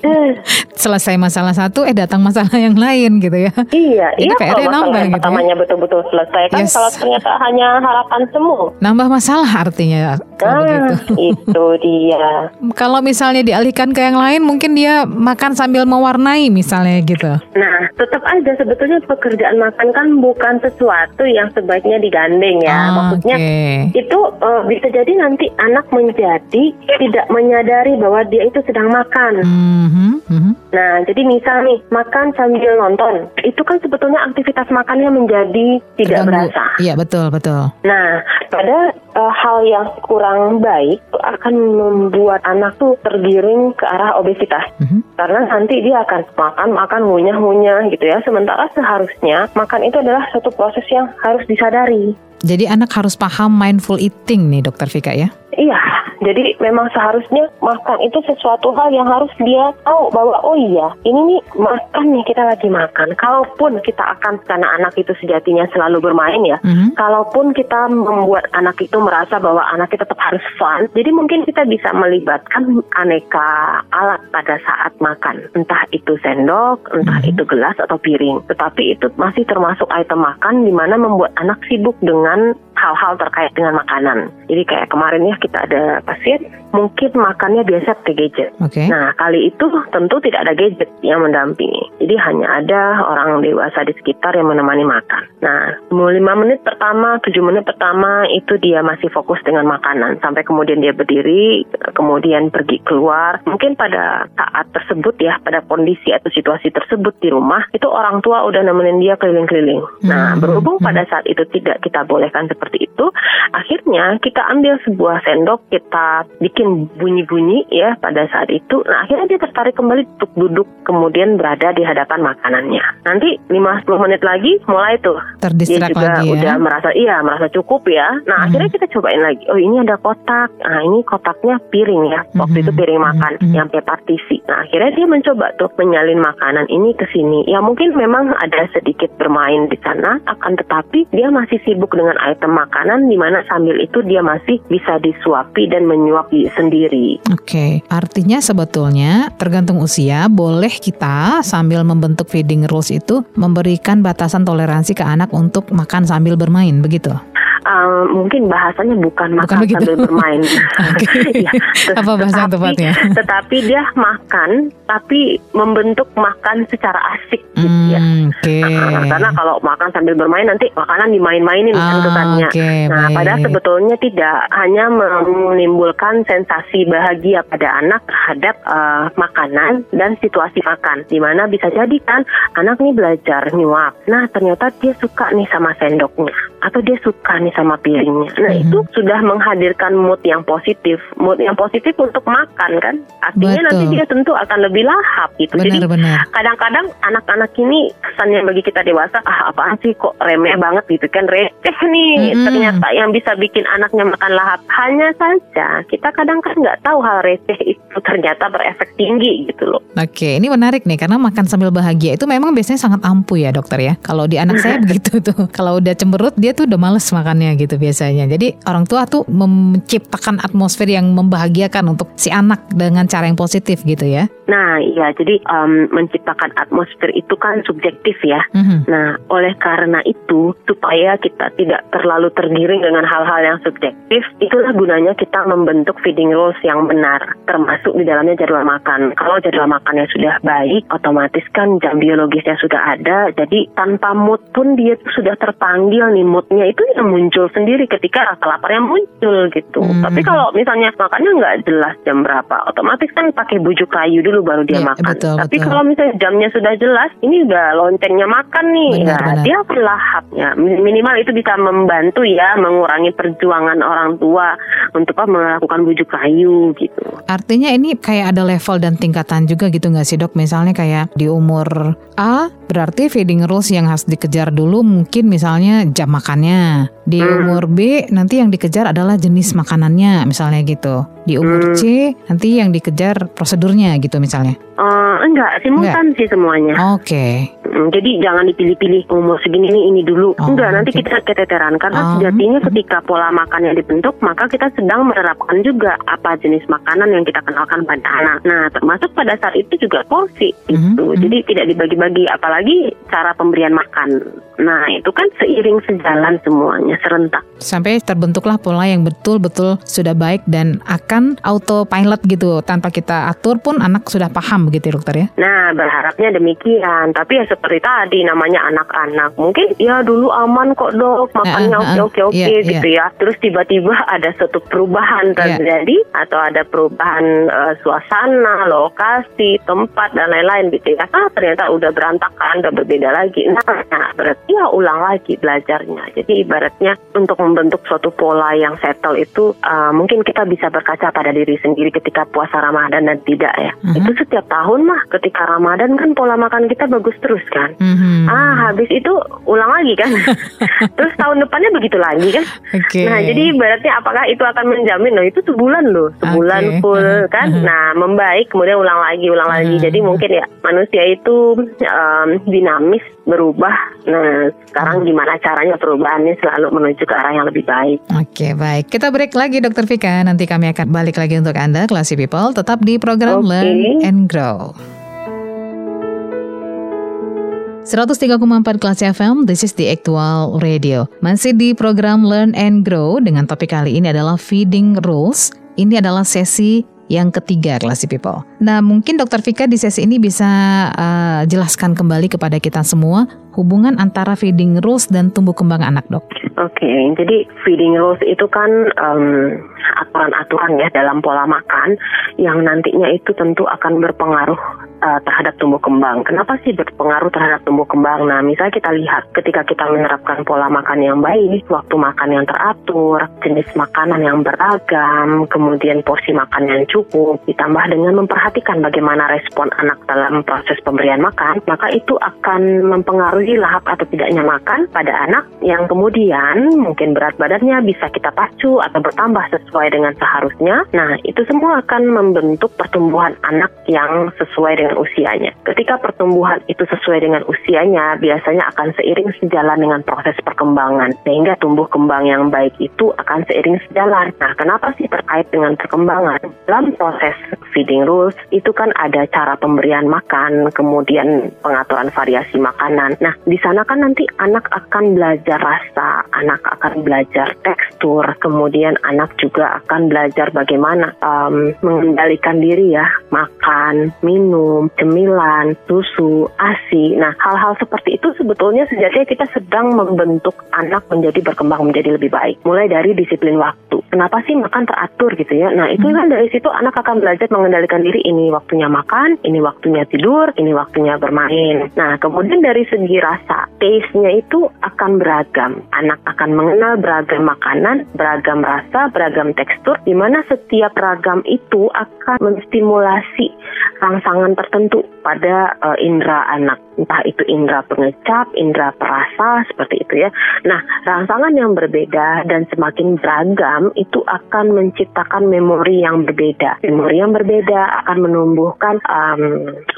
Speaker 3: Selesai masalah satu, eh datang masalah yang lain gitu ya.
Speaker 4: Iya,
Speaker 3: Jadi
Speaker 4: iya
Speaker 3: PR-nya
Speaker 4: kalau masalah
Speaker 3: nambah gitu ya.
Speaker 4: pertamanya betul-betul selesai kan
Speaker 3: Yes.
Speaker 4: kalau ternyata hanya harapan semu.
Speaker 3: Nambah masalah artinya kalau
Speaker 4: Nah,
Speaker 3: begitu. <laughs>
Speaker 4: itu dia. <laughs>
Speaker 3: Kalau misalnya dialihkan ke yang lain, mungkin dia makan sambil mewarnai misalnya gitu.
Speaker 4: Nah, tetap aja sebetulnya pekerjaan makan kan bukan sesuatu yang sebaiknya digandeng ya.
Speaker 3: Ah,
Speaker 4: Maksudnya
Speaker 3: Oke.
Speaker 4: itu eh, bisa jadi nanti anak menjadi tidak menyadari bahwa dia itu sedang makan.
Speaker 3: Mhm, mhm.
Speaker 4: Nah, jadi misal nih makan sambil nonton, itu kan sebetulnya aktivitas makannya menjadi tidak
Speaker 3: Terganggu.
Speaker 4: berasa.
Speaker 3: Iya betul betul.
Speaker 4: Nah, pada eh, hal yang kurang baik akan membuat anak tuh tergiring ke arah obesitas.
Speaker 3: Mhm.
Speaker 4: Karena nanti dia akan makan, makan, ngunyah-ngunyah gitu ya. Sementara seharusnya makan itu adalah suatu proses yang harus disadari.
Speaker 3: Jadi anak harus paham mindful eating nih dokter Vika ya.
Speaker 4: Iya, jadi memang seharusnya makan itu sesuatu hal yang harus dia tahu bahwa oh iya, ini nih makan nih kita lagi makan. Kalaupun kita akan karena anak itu sejatinya selalu bermain ya,
Speaker 3: Mhm.
Speaker 4: kalaupun kita membuat anak itu merasa bahwa anak kita tetap harus fun, jadi mungkin kita bisa melibatkan aneka alat pada saat makan, entah itu sendok, entah
Speaker 3: Mhm.
Speaker 4: itu gelas atau piring. Tetapi itu masih termasuk item makan di mana membuat anak sibuk dengan hal-hal terkait dengan makanan. Jadi kayak kemarin ya kita ada pasien mungkin makannya biasa pakai gadget.
Speaker 3: Oke.
Speaker 4: Nah, kali itu tentu tidak ada gadget yang mendampingi. Jadi hanya ada orang dewasa di sekitar yang menemani makan. Nah, mau lima menit pertama, tujuh menit pertama itu dia masih fokus dengan makanan. Sampai kemudian dia berdiri, kemudian pergi keluar. Mungkin pada saat tersebut ya, pada kondisi atau situasi tersebut di rumah, itu orang tua udah nemenin dia keliling-keliling. Nah,
Speaker 3: Hmm,
Speaker 4: berhubung
Speaker 3: hmm.
Speaker 4: pada saat itu tidak kita bolehkan seperti itu, akhirnya kita ambil sebuah sendok, kita bikin bunyi-bunyi ya pada saat itu. Nah, akhirnya dia tertarik kembali untuk duduk kemudian berada di hadapan makanannya. Nanti 5-10 menit lagi mulai tuh dia
Speaker 3: Terdistrak
Speaker 4: juga
Speaker 3: lagi ya.
Speaker 4: udah merasa iya merasa cukup ya. Nah
Speaker 3: Hmm.
Speaker 4: akhirnya kita cobain lagi. Oh ini ada kotak. Nah ini kotaknya piring ya. Waktu
Speaker 3: Mhm,
Speaker 4: itu piring makan
Speaker 3: mhm.
Speaker 4: yang partisi. Nah akhirnya dia mencoba tuh menyalin makanan ini ke sini. Ya mungkin memang ada sedikit bermain di sana. Akan tetapi dia masih sibuk dengan item makanan di mana sambil itu dia masih bisa disuapi dan menyuap di- sendiri.
Speaker 3: Oke, artinya sebetulnya tergantung usia, boleh kita sambil membentuk feeding rules itu memberikan batasan toleransi ke anak untuk makan sambil bermain, begitu?
Speaker 4: Uh, mungkin bahasanya bukan
Speaker 3: Bukan
Speaker 4: makan
Speaker 3: begitu.
Speaker 4: sambil bermain. <laughs> <laughs> Iya,
Speaker 3: Apa bahasa
Speaker 4: tetapi-
Speaker 3: tepatnya? <laughs>
Speaker 4: Tetapi dia makan, tapi membentuk makan secara asik gitu ya.
Speaker 3: Hmm, Oke.
Speaker 4: Uh, karena kalau makan sambil bermain nanti makanan dimain-mainin kan
Speaker 3: Ah,
Speaker 4: kesannya.
Speaker 3: Oke,
Speaker 4: Nah,
Speaker 3: baik.
Speaker 4: padahal sebetulnya tidak hanya menimbulkan sensasi bahagia pada anak terhadap uh, makanan dan situasi makan, di mana bisa jadi kan anak nih belajar nyuap. Nah, ternyata dia suka nih sama sendoknya, atau dia suka nih sama piringnya. Nah,
Speaker 3: Mhm.
Speaker 4: itu sudah menghadirkan mood yang positif, mood yang positif untuk makan kan. Artinya nanti
Speaker 3: Betul.
Speaker 4: dia tentu akan lebih lahap gitu. Jadi
Speaker 3: Benar-benar.
Speaker 4: kadang-kadang anak-anak ini kesannya bagi kita dewasa ah apaan sih kok remeh banget gitu kan receh nih
Speaker 3: Mm-mm.
Speaker 4: ternyata yang bisa bikin anaknya makan lahap hanya saja kita kadang kan nggak tahu hal receh itu ternyata berefek tinggi gitu loh
Speaker 3: Oke, ini menarik nih karena makan sambil bahagia itu memang biasanya sangat ampuh ya dokter ya. Kalau di anak saya <laughs> begitu tuh. Kalau udah cemberut dia tuh udah males makannya gitu biasanya. Jadi orang tua tuh menciptakan atmosfer yang membahagiakan untuk si anak dengan cara yang positif gitu ya.
Speaker 4: nah iya jadi em, menciptakan atmosfer itu kan subjektif ya
Speaker 3: Mhm.
Speaker 4: Nah, oleh karena itu, supaya kita tidak terlalu tergiring dengan hal-hal yang subjektif, itulah gunanya kita membentuk feeding rules yang benar, termasuk di dalamnya jadwal makan. Kalau jadwal makannya sudah baik, otomatis kan jam biologisnya sudah ada, jadi tanpa mood pun dia tuh sudah terpanggil nih, moodnya itu yang muncul muncul sendiri ketika rasa laparnya muncul gitu.
Speaker 3: Hmm.
Speaker 4: Tapi kalau misalnya makannya nggak jelas jam berapa, otomatis kan pakai bujuk kayu dulu baru dia
Speaker 3: Iya,
Speaker 4: makan.
Speaker 3: betul,
Speaker 4: Tapi
Speaker 3: betul.
Speaker 4: kalau misalnya jamnya sudah jelas, ini udah loncengnya makan nih,
Speaker 3: Benar,
Speaker 4: nah,
Speaker 3: benar.
Speaker 4: dia akan lahap ya. Min- Minimal itu bisa membantu ya mengurangi perjuangan orang tua untuk apa melakukan bujuk kayu gitu.
Speaker 3: Artinya ini kayak ada level dan tingkatan juga gitu nggak sih dok? Misalnya kayak di umur A berarti feeding rules yang harus dikejar dulu mungkin misalnya jam makannya. Di
Speaker 4: Hmm.
Speaker 3: umur B nanti yang dikejar adalah jenis makanannya misalnya gitu. Di umur
Speaker 4: Hmm.
Speaker 3: C nanti yang dikejar prosedurnya gitu misalnya.
Speaker 4: Eh, enggak, simultan sih semuanya.
Speaker 3: Oke.
Speaker 4: Mm, Jadi jangan dipilih-pilih umur segini nih ini dulu.
Speaker 3: Oh,
Speaker 4: Enggak, nanti kita keteteran karena
Speaker 3: Oh,
Speaker 4: sejatinya
Speaker 3: mm.
Speaker 4: ketika pola makannya dibentuk, maka kita sedang menerapkan juga apa jenis makanan yang kita kenalkan pada anak. Nah, termasuk pada saat itu juga porsi
Speaker 3: Mhm,
Speaker 4: itu.
Speaker 3: mhm.
Speaker 4: Jadi tidak dibagi-bagi apalagi cara pemberian makan. Nah, itu kan seiring sejalan semuanya serentak.
Speaker 3: Sampai terbentuklah pola yang betul-betul sudah baik dan akan autopilot gitu tanpa kita atur pun anak sudah paham begitu ya dokter ya.
Speaker 4: Nah, berharapnya demikian. Tapi ya seperti tadi namanya anak-anak. Mungkin ya dulu aman kok dok, makannya
Speaker 3: Eh, eh, eh.
Speaker 4: oke-oke oke
Speaker 3: Iya,
Speaker 4: gitu ya. Terus tiba-tiba <laughs> ada suatu perubahan
Speaker 3: Iya.
Speaker 4: terjadi atau ada perubahan eh, suasana, lokasi, tempat dan lain-lain gitu ya. Ah, ternyata udah berantakan, udah berbeda lagi. Nah, nah, berarti ya ulang lagi belajarnya. Jadi ibaratnya untuk membentuk suatu pola yang settle itu eh, mungkin kita bisa berkaca pada diri sendiri ketika puasa Ramadan dan tidak ya.
Speaker 3: Mhm.
Speaker 4: Itu setiap tahun mah ketika Ramadan kan pola makan kita bagus terus kan.
Speaker 3: Mhm.
Speaker 4: Ah, habis itu ulang lagi kan. <laughs> Terus tahun depannya begitu lagi kan.
Speaker 3: Oke.
Speaker 4: Nah, jadi ibaratnya apakah itu akan menjamin loh itu sebulan loh, sebulan
Speaker 3: Oke.
Speaker 4: full
Speaker 3: Uh-huh,
Speaker 4: kan.
Speaker 3: uh-huh.
Speaker 4: Nah, membaik kemudian ulang lagi, ulang lagi.
Speaker 3: Uh-huh.
Speaker 4: Jadi mungkin ya manusia itu em, dinamis, berubah. Nah, sekarang gimana caranya perubahannya selalu menuju ke arah yang lebih baik.
Speaker 3: Oke baik, kita break lagi Dokter Vika. Nanti kami akan balik lagi untuk Anda, Classy People, tetap di program
Speaker 4: Oke.
Speaker 3: Learn and Grow. 103,4 kelas FM, this is the actual radio. Masih di program Learn and Grow dengan topik kali ini adalah feeding rules. Ini adalah sesi yang ketiga Classy People. Nah mungkin Dokter Vika di sesi ini bisa uh, jelaskan kembali kepada kita semua hubungan antara feeding rules dan tumbuh kembang anak dok.
Speaker 4: Oke, jadi feeding rules itu kan em, aturan-aturan ya dalam pola makan yang nantinya itu tentu akan berpengaruh eh, terhadap tumbuh kembang. Kenapa sih berpengaruh terhadap tumbuh kembang? Nah, misalnya kita lihat ketika kita menerapkan pola makan yang baik, waktu makan yang teratur, jenis makanan yang beragam, kemudian porsi makan yang cukup, ditambah dengan memperhatikan bagaimana respon anak dalam proses pemberian makan, maka itu akan mempengaruhi lahap atau tidaknya makan pada anak yang kemudian mungkin berat badannya bisa kita pacu atau bertambah sesuai dengan seharusnya. Nah, itu semua akan membentuk pertumbuhan anak yang sesuai dengan usianya. Ketika pertumbuhan itu sesuai dengan usianya, biasanya akan seiring sejalan dengan proses perkembangan, sehingga tumbuh kembang yang baik itu akan seiring sejalan. Nah, kenapa sih terkait dengan perkembangan? Dalam proses feeding rules, itu kan ada cara pemberian makan, kemudian pengaturan variasi makanan. Nah, di sana kan nanti anak akan belajar rasa, anak akan belajar tekstur, kemudian anak juga akan belajar bagaimana um, mengendalikan diri ya, makan, minum, cemilan, susu, ASI. Nah, hal-hal seperti itu sebetulnya sejatinya kita sedang membentuk anak menjadi berkembang menjadi lebih baik. Mulai dari disiplin waktu. Kenapa sih makan teratur gitu ya? Nah, itu kan dari situ anak akan belajar mengendalikan diri. Ini waktunya makan, ini waktunya tidur, ini waktunya bermain. Nah, kemudian dari segi rasa, taste-nya itu akan beragam. Anak akan mengenal beragam makanan, beragam rasa, beragam tekstur, di mana setiap ragam itu akan menstimulasi rangsangan tertentu pada eh, indera anak. Entah itu indera pengecap, indera perasa, seperti itu ya. Nah, rangsangan yang berbeda dan semakin beragam itu akan menciptakan memori yang berbeda. Memori yang berbeda akan menumbuhkan um,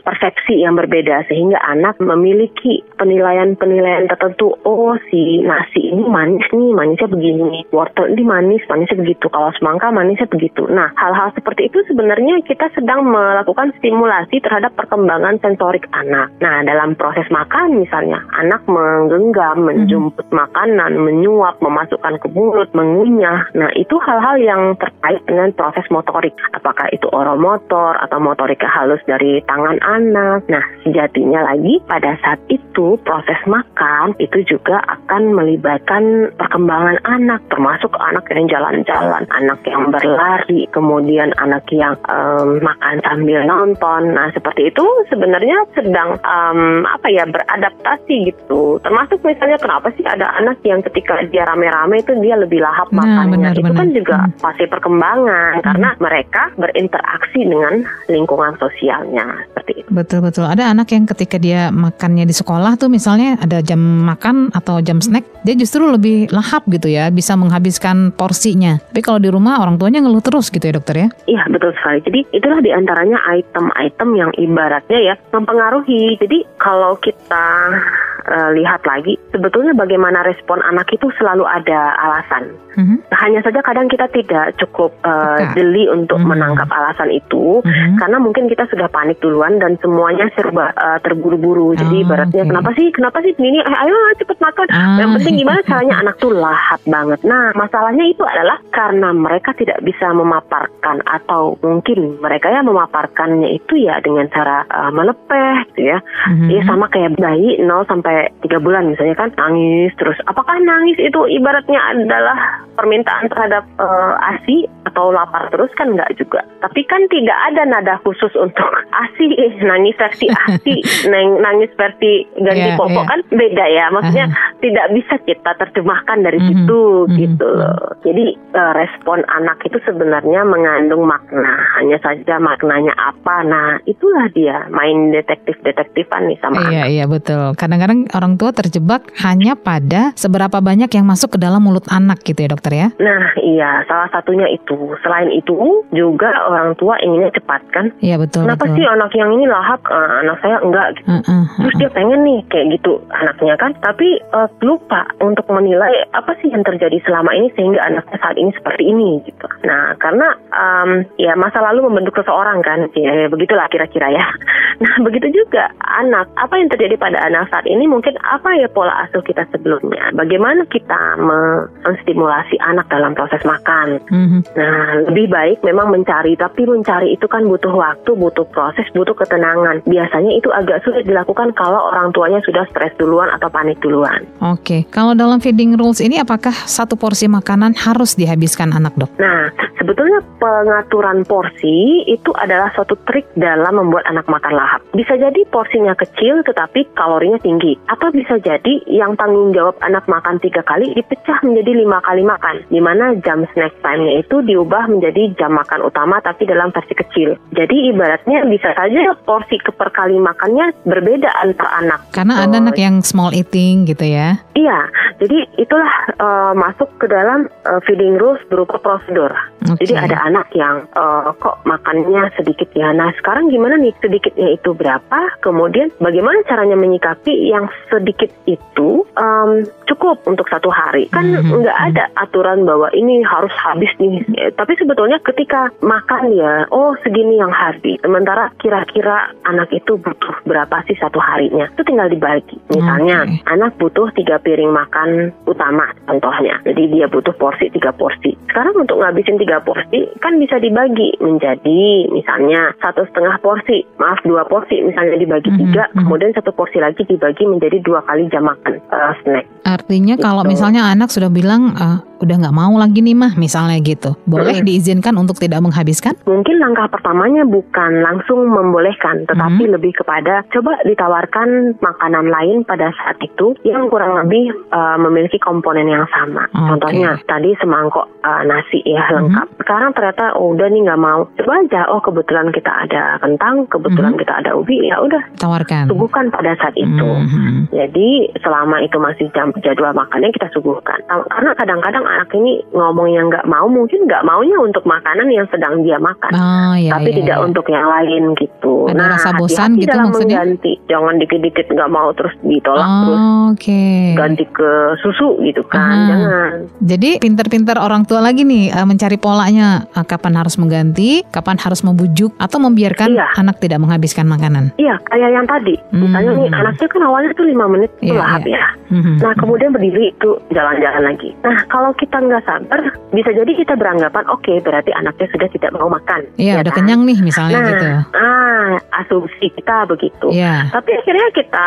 Speaker 4: persepsi yang berbeda sehingga anak memiliki penilaian-penilaian tertentu. Oh, si nasi ini manis nih, manisnya begini. Wortel ini manis, manisnya begitu. Kalau semangka manisnya begitu. Nah, hal-hal seperti itu sebenarnya kita sedang melakukan stimulasi terhadap perkembangan sensorik anak. Nah, dalam dalam proses makan misalnya anak menggenggam, menjemput makanan, menyuap, memasukkan ke mulut, mengunyah. Nah, itu hal-hal yang terkait dengan proses motorik. Apakah itu oromotor atau motorik halus dari tangan anak. Nah, sejatinya lagi pada saat itu proses makan itu juga akan melibatkan perkembangan anak termasuk anak yang jalan-jalan, anak yang berlari, kemudian anak yang um, makan sambil nonton. Nah, seperti itu sebenarnya sedang um, apa ya beradaptasi gitu. Termasuk misalnya kenapa sih ada anak yang ketika dia rame-rame itu dia lebih lahap
Speaker 3: Nah,
Speaker 4: makannya.
Speaker 3: benar,
Speaker 4: itu
Speaker 3: benar.
Speaker 4: kan juga
Speaker 3: Hmm.
Speaker 4: pasti perkembangan karena mereka berinteraksi dengan lingkungan sosialnya seperti itu.
Speaker 3: Betul betul. Ada anak yang ketika dia makannya di sekolah tuh misalnya ada jam makan atau jam snack, dia justru lebih lahap gitu ya, bisa menghabiskan porsinya. Tapi kalau di rumah orang tuanya ngeluh terus gitu ya dokter ya.
Speaker 4: Iya betul sekali. Jadi itulah di antaranya item-item yang ibaratnya ya mempengaruhi. Jadi kalau kita eh, lihat lagi, sebetulnya bagaimana respon anak itu selalu ada alasan.
Speaker 3: Mhm,
Speaker 4: Hanya saja kadang kita tidak cukup
Speaker 3: Peka.
Speaker 4: jeli untuk
Speaker 3: Mhm.
Speaker 4: menangkap alasan itu.
Speaker 3: mhm.
Speaker 4: Karena mungkin kita sudah panik duluan dan semuanya serba eh, terburu-buru. Jadi
Speaker 3: Oh,
Speaker 4: ibaratnya
Speaker 3: oke.
Speaker 4: kenapa sih, kenapa sih ini? Eh, ayo cepet makan.
Speaker 3: Ah.
Speaker 4: Yang penting gimana caranya anak tuh lahap banget. Nah masalahnya itu adalah karena mereka tidak bisa memaparkan atau mungkin mereka ya memaparkannya itu ya dengan cara eh, melepeh, gitu ya.
Speaker 3: Mhm.
Speaker 4: Ya sama kayak bayi 0 sampai 3 bulan misalnya kan nangis terus. Apakah nangis itu ibaratnya adalah permintaan terhadap eh, ASI atau lapar terus kan enggak juga. Tapi kan tidak ada nada khusus untuk <laughs> ASI, nangis versi ASI, <laughs> nang- nangis versi ganti
Speaker 3: Iya,
Speaker 4: popok
Speaker 3: iya.
Speaker 4: kan beda ya. Maksudnya tidak bisa kita terjemahkan dari
Speaker 3: Mhm,
Speaker 4: situ
Speaker 3: mhm,
Speaker 4: gitu loh. Jadi eh, respon anak itu sebenarnya mengandung makna. Hanya saja maknanya apa. Nah, itulah dia main detektif-detektifan nih sama anak.
Speaker 3: Iya iya betul. Kadang-kadang orang tua terjebak hanya pada seberapa banyak yang masuk ke dalam mulut anak gitu ya dokter ya.
Speaker 4: Nah, iya, salah satunya itu. Selain itu, juga orang tua inginnya cepat kan.
Speaker 3: Iya betul
Speaker 4: Kenapa
Speaker 3: betul.
Speaker 4: sih anak yang ini lahap, eh, anak saya enggak gitu.
Speaker 3: Heeh,
Speaker 4: Terus
Speaker 3: heeh.
Speaker 4: dia pengen nih kayak gitu anaknya kan, tapi eh, lupa untuk menilai apa sih yang terjadi selama ini sehingga anaknya saat ini seperti ini gitu. Nah karena em, ya masa lalu membentuk seseorang kan, ya, ya begitulah kira-kira ya. <laughs> Nah begitu juga anak, apa yang terjadi pada anak saat ini mungkin apa ya pola asuh kita sebelumnya, bagaimana kita me- menstimulasi anak dalam proses makan.
Speaker 3: Mhm.
Speaker 4: Nah, lebih baik memang mencari, tapi mencari itu kan butuh waktu, butuh proses, butuh ketenangan. Biasanya itu agak sulit dilakukan kalau orang tuanya sudah stres duluan atau panik duluan.
Speaker 3: Oke, kalau dalam feeding rules ini apakah satu porsi makanan harus dihabiskan anak dok?
Speaker 4: Nah, sebetulnya pengaturan porsi itu adalah suatu trik dalam membuat anak makan lahap. Bisa jadi porsinya kecil tetapi kalorinya tinggi. Atau bisa jadi yang tanggung jawab anak makan tiga kali dipecah menjadi lima kali makan. Di mana jam snack time-nya itu diubah menjadi jam makan utama tapi dalam versi kecil. Jadi ibaratnya bisa saja porsi ke per kali makannya berbeda antar anak.
Speaker 3: Karena ada anak yang small eating gitu ya.
Speaker 4: Iya, jadi itulah eh, masuk ke dalam eh, feeding rules berupa prosedur.
Speaker 3: Oke.
Speaker 4: Jadi ada anak yang eh, kok makannya sedikit ya. Nah sekarang gimana nih sedikitnya itu berapa? Kemudian bagaimana caranya menyikapi yang sedikit itu em, cukup untuk satu hari? Kan
Speaker 3: Mhm.
Speaker 4: nggak ada aturan bahwa ini harus habis nih. Eh, tapi sebetulnya ketika makan ya, oh segini yang habis. Sementara kira-kira anak itu butuh berapa sih satu harinya? Itu tinggal dibagi. Misalnya
Speaker 3: Oke.
Speaker 4: anak butuh tiga piring makan utama contohnya. Jadi dia butuh porsi tiga porsi. Sekarang untuk ngabisin tiga porsi kan bisa dibagi menjadi misalnya satu setengah porsi, maaf dua porsi misalnya dibagi
Speaker 3: Mhm,
Speaker 4: tiga,
Speaker 3: mhm.
Speaker 4: kemudian satu porsi lagi dibagi menjadi dua kali jam makan eh, snack.
Speaker 3: Artinya kalau
Speaker 4: Gitu.
Speaker 3: misalnya anak sudah bilang "Ah, udah nggak mau lagi nih mah misalnya gitu, boleh
Speaker 4: Mm-mm.
Speaker 3: diizinkan untuk tidak menghabiskan?
Speaker 4: Mungkin langkah pertamanya bukan langsung membolehkan, tetapi
Speaker 3: Mhm.
Speaker 4: lebih kepada coba ditawarkan makanan lain pada saat itu yang kurang lebih eh, memiliki komponen yang sama.
Speaker 3: Oke.
Speaker 4: Contohnya tadi semangkok eh, nasi ya lengkap. Sekarang ternyata oh, udah nih nggak mau. Coba aja, oh kebetulan kita ada kentang, kebetulan
Speaker 3: Mhm.
Speaker 4: kita ada ubi, ya udah
Speaker 3: Tawarkan.
Speaker 4: suguhkan pada saat itu.
Speaker 3: Mhm.
Speaker 4: Jadi selama itu masih jam jadwal makannya kita suguhkan. Tahu- Karena kadang-kadang anak ini ngomongnya nggak mau, mungkin nggak maunya untuk makanan yang sedang dia makan
Speaker 3: Oh iya
Speaker 4: tapi
Speaker 3: iya,
Speaker 4: tidak
Speaker 3: iya.
Speaker 4: untuk yang lain gitu.
Speaker 3: Ada
Speaker 4: nah,
Speaker 3: rasa bosan gitu
Speaker 4: dalam
Speaker 3: maksudnya?
Speaker 4: mengganti. Jangan dikit-dikit nggak mau terus ditolak terus
Speaker 3: Oh, Oke.
Speaker 4: ganti ke susu gitu kan.
Speaker 3: Ah.
Speaker 4: Jangan.
Speaker 3: Jadi pinter-pinter orang tua lagi nih eh, mencari polanya uh, kapan harus mengganti, kapan harus membujuk atau membiarkan
Speaker 4: Iya.
Speaker 3: anak tidak menghabiskan makanan.
Speaker 4: Iya, kayak yang tadi. Misalnya nih
Speaker 3: Hmm.
Speaker 4: anaknya kan awalnya tuh lima menit
Speaker 3: Iya,
Speaker 4: lahap
Speaker 3: iya.
Speaker 4: ya. Nah kemudian berdiri itu jalan-jalan lagi. Nah kalau kita nggak sabar, bisa jadi kita beranggapan oke berarti anaknya sudah tidak mau makan.
Speaker 3: Iya,
Speaker 4: ya
Speaker 3: udah
Speaker 4: kan?
Speaker 3: kenyang nih misalnya
Speaker 4: Nah,
Speaker 3: gitu.
Speaker 4: ah asumsi kita begitu.
Speaker 3: Iya.
Speaker 4: Tapi akhirnya kita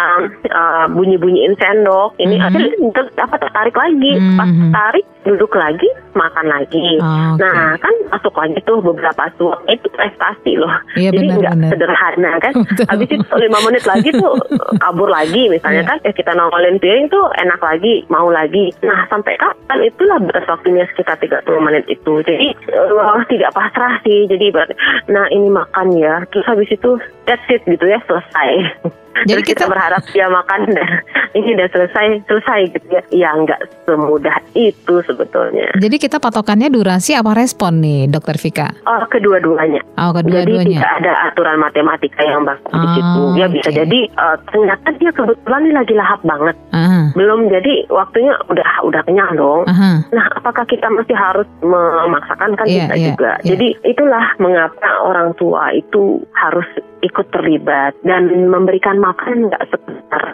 Speaker 4: uh, bunyi-bunyiin sendok, ini
Speaker 3: Mhm.
Speaker 4: akhirnya ter- apa tertarik lagi, pas
Speaker 3: Mhm.
Speaker 4: tertarik duduk lagi, makan lagi.
Speaker 3: Oke.
Speaker 4: Nah kan masuk lagi tuh beberapa suap itu prestasi loh.
Speaker 3: Iya
Speaker 4: Jadi nggak sederhana kan. <laughs>
Speaker 3: Betul.
Speaker 4: Habis itu lima menit lagi tuh kabur lagi misalnya
Speaker 3: Iya.
Speaker 4: kan. Eh kita nongolin piring tuh enak lagi, mau lagi. Nah sampai kapan itulah batas waktunya sekitar 30 menit itu. Jadi eh, tidak pasrah sih. Jadi berarti nah ini makan ya. Terus habis itu that's it gitu ya selesai.
Speaker 3: Jadi
Speaker 4: kita,
Speaker 3: kita-
Speaker 4: berharap dia makan dan <laughs> ini udah selesai selesai gitu ya. Ya nggak semudah itu sebetulnya.
Speaker 3: Jadi kita patokannya durasi apa respon nih, Dokter Vika?
Speaker 4: Oh, kedua-duanya.
Speaker 3: Oh,
Speaker 4: Jadi
Speaker 3: kedua-duanya.
Speaker 4: tidak ada aturan matematika yang baku di
Speaker 3: Oh,
Speaker 4: situ. Ya bisa
Speaker 3: oke.
Speaker 4: jadi eh, ternyata dia kebetulan nih lagi lahap banget.
Speaker 3: Ah,
Speaker 4: Belum jadi waktunya udah udah kenyang dong.
Speaker 3: aha.
Speaker 4: Nah, apakah kita masih harus memaksakan kan
Speaker 3: Iya,
Speaker 4: tidak
Speaker 3: iya,
Speaker 4: juga.
Speaker 3: iya.
Speaker 4: Jadi itulah mengapa orang tua itu harus ikut terlibat dan memberikan makan nggak sekedar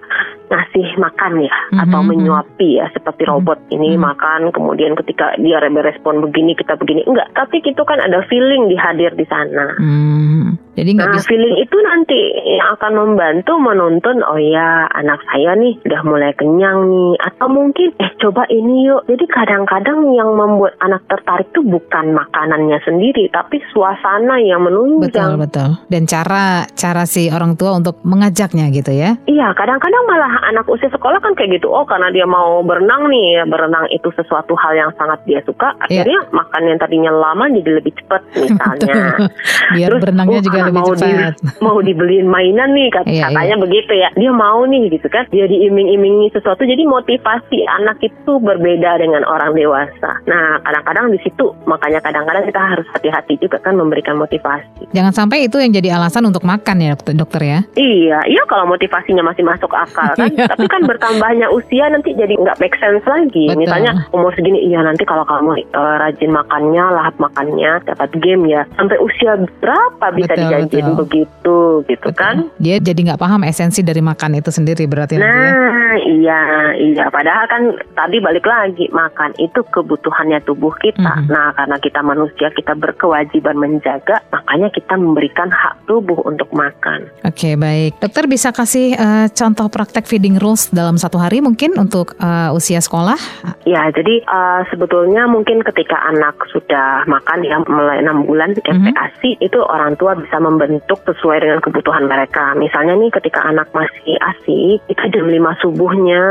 Speaker 4: ngasih makan ya
Speaker 3: Mhm,
Speaker 4: atau
Speaker 3: mhm.
Speaker 4: menyuapi ya seperti robot ini
Speaker 3: Mhm.
Speaker 4: makan kemudian ketika dia respon begini kita begini enggak tapi itu kan ada feeling dihadir di sana
Speaker 3: Hmm, jadi
Speaker 4: Nah,
Speaker 3: bisa.
Speaker 4: feeling itu nanti yang akan membantu menuntun, oh ya, anak saya nih udah mulai kenyang nih. Atau mungkin, eh coba ini yuk. Jadi kadang-kadang yang membuat anak tertarik tuh bukan makanannya sendiri, tapi suasana yang
Speaker 3: Betul
Speaker 4: menunjang.
Speaker 3: betul. Dan cara cara si orang tua untuk mengajaknya gitu ya.
Speaker 4: Iya, kadang-kadang malah anak usia sekolah kan kayak gitu. Oh, karena dia mau berenang nih, ya, berenang itu sesuatu hal yang sangat dia suka.
Speaker 3: Iya.
Speaker 4: Akhirnya makan yang tadinya lama jadi lebih cepat <laughs> misalnya.
Speaker 3: Biar
Speaker 4: Terus,
Speaker 3: berenangnya
Speaker 4: oh,
Speaker 3: juga
Speaker 4: karena
Speaker 3: lebih
Speaker 4: mau di- <laughs> mau dibeliin mainan nih kat-
Speaker 3: Iya,
Speaker 4: katanya begitu ya. Dia mau nih gitu kan. Dia diiming-imingi sesuatu jadi motivasi anak itu berbeda dengan orang dewasa. Nah kadang-kadang di situ makanya kadang-kadang kita harus hati-hati juga kan memberikan motivasi.
Speaker 3: Jangan sampai itu yang jadi alasan untuk makan ya dokter, dokter ya.
Speaker 4: iya iya kalau motivasinya masih masuk akal kan.
Speaker 3: Iya.
Speaker 4: tapi kan bertambahnya usia nanti jadi nggak make sense lagi.
Speaker 3: Betul.
Speaker 4: misalnya umur segini iya nanti kalau kamu eh, rajin makannya lahap makannya dapat game ya sampai usia berapa bisa
Speaker 3: Betul,
Speaker 4: dijanjiin
Speaker 3: betul.
Speaker 4: begitu gitu
Speaker 3: Betul.
Speaker 4: kan
Speaker 3: Dia jadi nggak paham esensi dari makan itu sendiri berarti ya.
Speaker 4: Nah, iya, iya. Padahal kan tadi balik lagi makan itu kebutuhannya tubuh kita.
Speaker 3: Mhm.
Speaker 4: Nah, karena kita manusia, kita berkewajiban menjaga, makanya kita memberikan hak tubuh untuk makan.
Speaker 3: Oke baik, dokter bisa kasih eh, contoh praktek feeding rules dalam satu hari mungkin untuk eh, usia sekolah?
Speaker 4: Ya, jadi eh, sebetulnya mungkin ketika anak sudah makan ya mulai enam bulan. MPASI itu orang tua bisa membentuk sesuai dengan kebutuhan mereka. Misalnya nih ketika anak masih ASI itu jam 5 subuhnya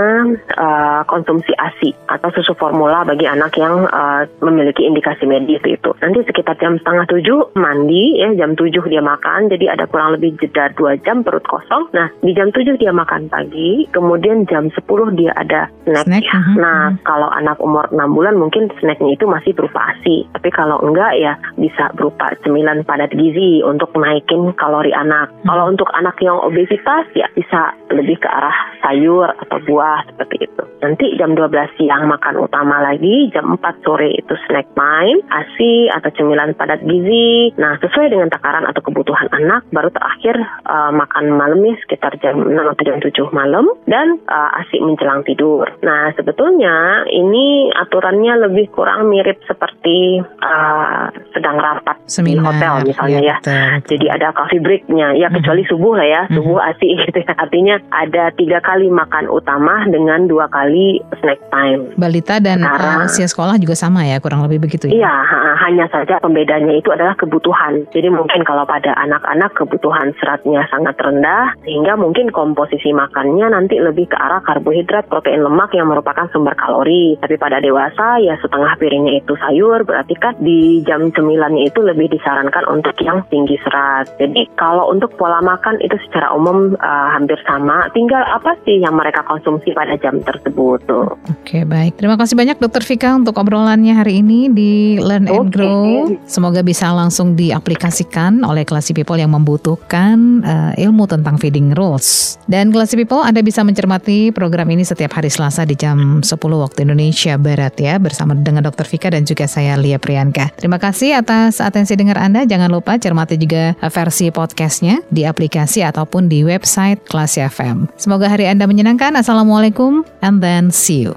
Speaker 4: eh, konsumsi ASI atau susu formula bagi anak yang eh, memiliki indikasi medis itu. Nanti sekitar jam setengah tujuh mandi ya jam tujuh dia makan jadi ada kurang lebih jeda dua jam perut kosong. Nah di jam tujuh dia makan pagi kemudian jam 10 dia ada snack,
Speaker 3: Snack,
Speaker 4: ya. Nah kalau anak umur 6 bulan mungkin snacknya itu masih berupa ASI. Tapi kalau enggak ya bisa berupa cemilan padat gizi untuk naikin kalori anak.
Speaker 3: Hmm.
Speaker 4: Kalau untuk anak yang obesitas ya bisa lebih ke arah sayur atau buah seperti itu. Nanti jam 12 siang makan utama lagi, jam 4 sore itu snack time, ASI atau cemilan padat gizi. Nah sesuai dengan takaran atau kebutuhan anak, baru terakhir eh, makan malamnya sekitar jam 6 atau jam 7 malam dan eh, ASI menjelang tidur. Nah sebetulnya ini aturannya lebih kurang mirip seperti eh, sedang rapat
Speaker 3: Seminar
Speaker 4: di hotel misalnya ya.
Speaker 3: betul.
Speaker 4: Jadi ada coffee breaknya, ya kecuali subuh lah ya, subuh ASI <laughs> gitu ya. Artinya ada tiga kali makan utama dengan dua kali snack time.
Speaker 3: Balita dan
Speaker 4: Sekarang-
Speaker 3: eh, usia sekolah juga sama ya kurang lebih begitu ya.
Speaker 4: Iya, ha- hanya saja pembedanya itu adalah kebutuhan. Jadi mungkin kalau pada anak-anak kebutuhan seratnya sangat rendah, sehingga mungkin komposisi makannya nanti lebih ke arah karbohidrat, protein lemak yang merupakan sumber kalori. Tapi pada dewasa ya setengah piringnya itu sayur, berarti kan di jam 9 itu lebih disarankan untuk yang tinggi serat. Jadi kalau untuk pola makan itu secara umum uh, hampir sama. Tinggal apa sih yang mereka konsumsi pada jam tersebut tuh.
Speaker 3: Oke baik. Terima kasih banyak Dokter Vika untuk obrolannya hari ini di Learn and Grow. Semoga bisa langsung diaplikasikan oleh Classy People yang membutuhkan uh, ilmu tentang feeding rules. Dan Classy People Anda bisa mencermati program ini setiap hari Selasa di jam 10 waktu Indonesia Barat ya bersama dengan Dokter Vika dan juga saya Lia Priyanka. Terima kasih atas atensi dengar Anda. Jangan lupa cermati juga versi podcastnya di aplikasi ataupun di website Kelas FM. Semoga hari Anda menyenangkan. Assalamualaikum and then see you.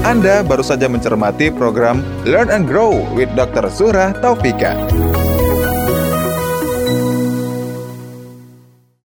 Speaker 2: Anda baru saja mencermati program Learn and Grow with Dr. Surah Taufika.